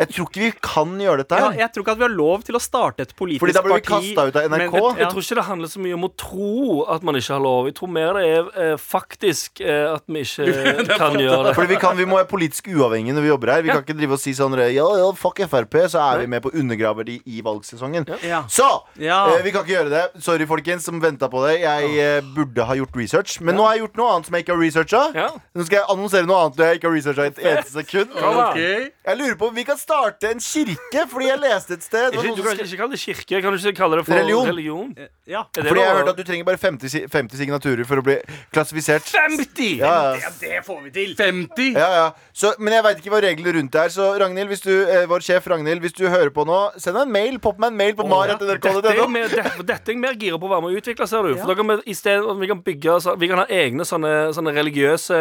C: Jeg tror ikke vi kan gjøre dette
E: ja, jeg tror ikke at vi har lov til å starte et politisk parti.
C: Fordi da blir vi
E: parti
C: kastet ut av NRK.
E: men-
D: Jeg
E: ja.
D: tror ikke det handler så mye om å tro at man ikke har lov. Jeg tror mer det er eh, faktisk eh, at vi ikke kan gjøre det.
C: Fordi vi, kan, vi må være politisk uavhengige når vi jobber her. Vi kan ikke drive og si sånn Ja, ja, fuck Frp, så er vi med på å undergrave de i valgsesongen.
E: Ja.
C: Så!
E: Ja.
C: Eh, vi kan ikke gjøre det. Sorry, folkens, som venta på det. Jeg eh, burde ha gjort research. Men nå har jeg gjort noe annet som jeg ikke har researcha.
D: Ja.
C: Nå skal jeg annonsere noe annet jeg ikke har researcha et eneste sekund.
D: Okay.
B: Ok
C: Jeg lurer på om vi kan starte en kirke, fordi jeg leste et sted
D: Ikke, du kan ikke kalle det kirke. Kan du ikke kalle det for
C: Religion.
D: religion?
E: Ja.
D: Er det
C: Fordi jeg har hørt at du trenger bare 50, si- 50 signaturer for å bli klassifisert.
D: 50!
C: Ja, ja.
E: Det får vi til.
B: 50?
C: Ja, ja. Så, men jeg veit ikke hva reglene rundt det er. Så Ragnhild, hvis du, eh, vår sjef Ragnhild, hvis du hører på nå, send en mail. Popp meg en mail på
D: Dette er,
C: mar.nrk.no.
D: mer, dette, dette er jeg mer gira på å være med og utvikle, ser du. For da kan vi, i stedet, vi kan bygge så, Vi kan ha egne sånne, sånne religiøse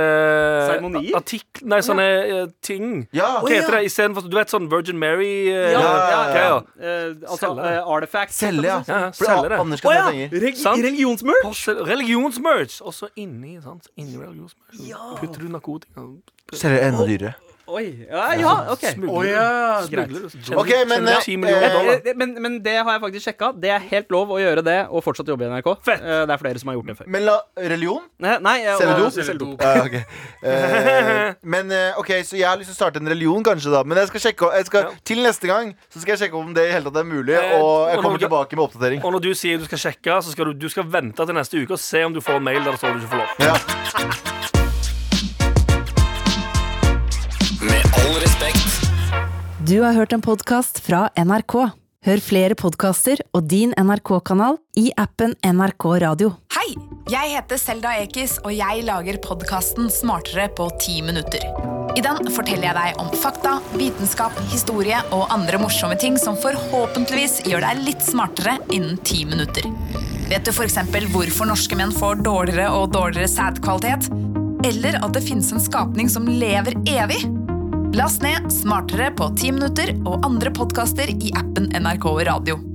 E: Seremonier?
D: artikler Nei, sånne eh, ting.
C: Ja.
D: Hva heter det istedenfor Du vet sånn Virgin Mary eh,
E: Ja,
C: ja, ja.
D: greier.
E: Eh, altså
D: Selge.
E: eh, artifacts.
C: Selge, ja.
D: Ja, ja,
C: For
D: selge det.
C: Anders
E: Å
C: kan
E: ja!
C: penger.
E: Reg
D: Sant.
E: religionsmerch?
D: Religionsmerch. Også inni, sant? inni religionsmerch putter du narkotika.
C: Selger enda dyrere.
E: Oi. Ja, ja, OK.
B: Ja.
D: Smugler du. Tjener-
C: Ok, men, eh,
D: 10 millioner
C: eh.
E: Eh, Men, men det har jeg faktisk sjekka. Det er helt lov å gjøre det og fortsatt jobbe i NRK.
D: Fett.
E: Eh, Det er flere som har gjort det før.
C: Men la religion?
E: Nei, nei eh,
C: Selger
E: og-
C: du?
B: Selger dop.
C: Ja, ok. Eh, men ok, så jeg har lyst til å starte en religion, kanskje, da. Men jeg skal sjekke jeg skal,
D: Ja.
C: til neste gang Så skal jeg sjekke om det i hele tatt er mulig. Og jeg kommer tilbake med oppdatering.
D: Og når du sier du skal sjekke, så skal du, du skal vente til neste uke og se om du får en mail der det står du ikke får lov.
C: Ja.
G: Du har hørt en podkast fra NRK. Hør flere podkaster og din NRK-kanal i appen NRK Radio.
H: Hei! Jeg heter Selda Ekiz, og jeg lager podkasten Smartere på ti minutter. I den forteller jeg deg om fakta, vitenskap, historie og andre morsomme ting som forhåpentligvis gjør deg litt smartere innen ti minutter. Vet du f.eks. hvorfor norske menn får dårligere og dårligere sædkvalitet? Eller at det finnes en skapning som lever evig? Last ned Smartere på ti minutter og andre podkaster i appen NRK Radio.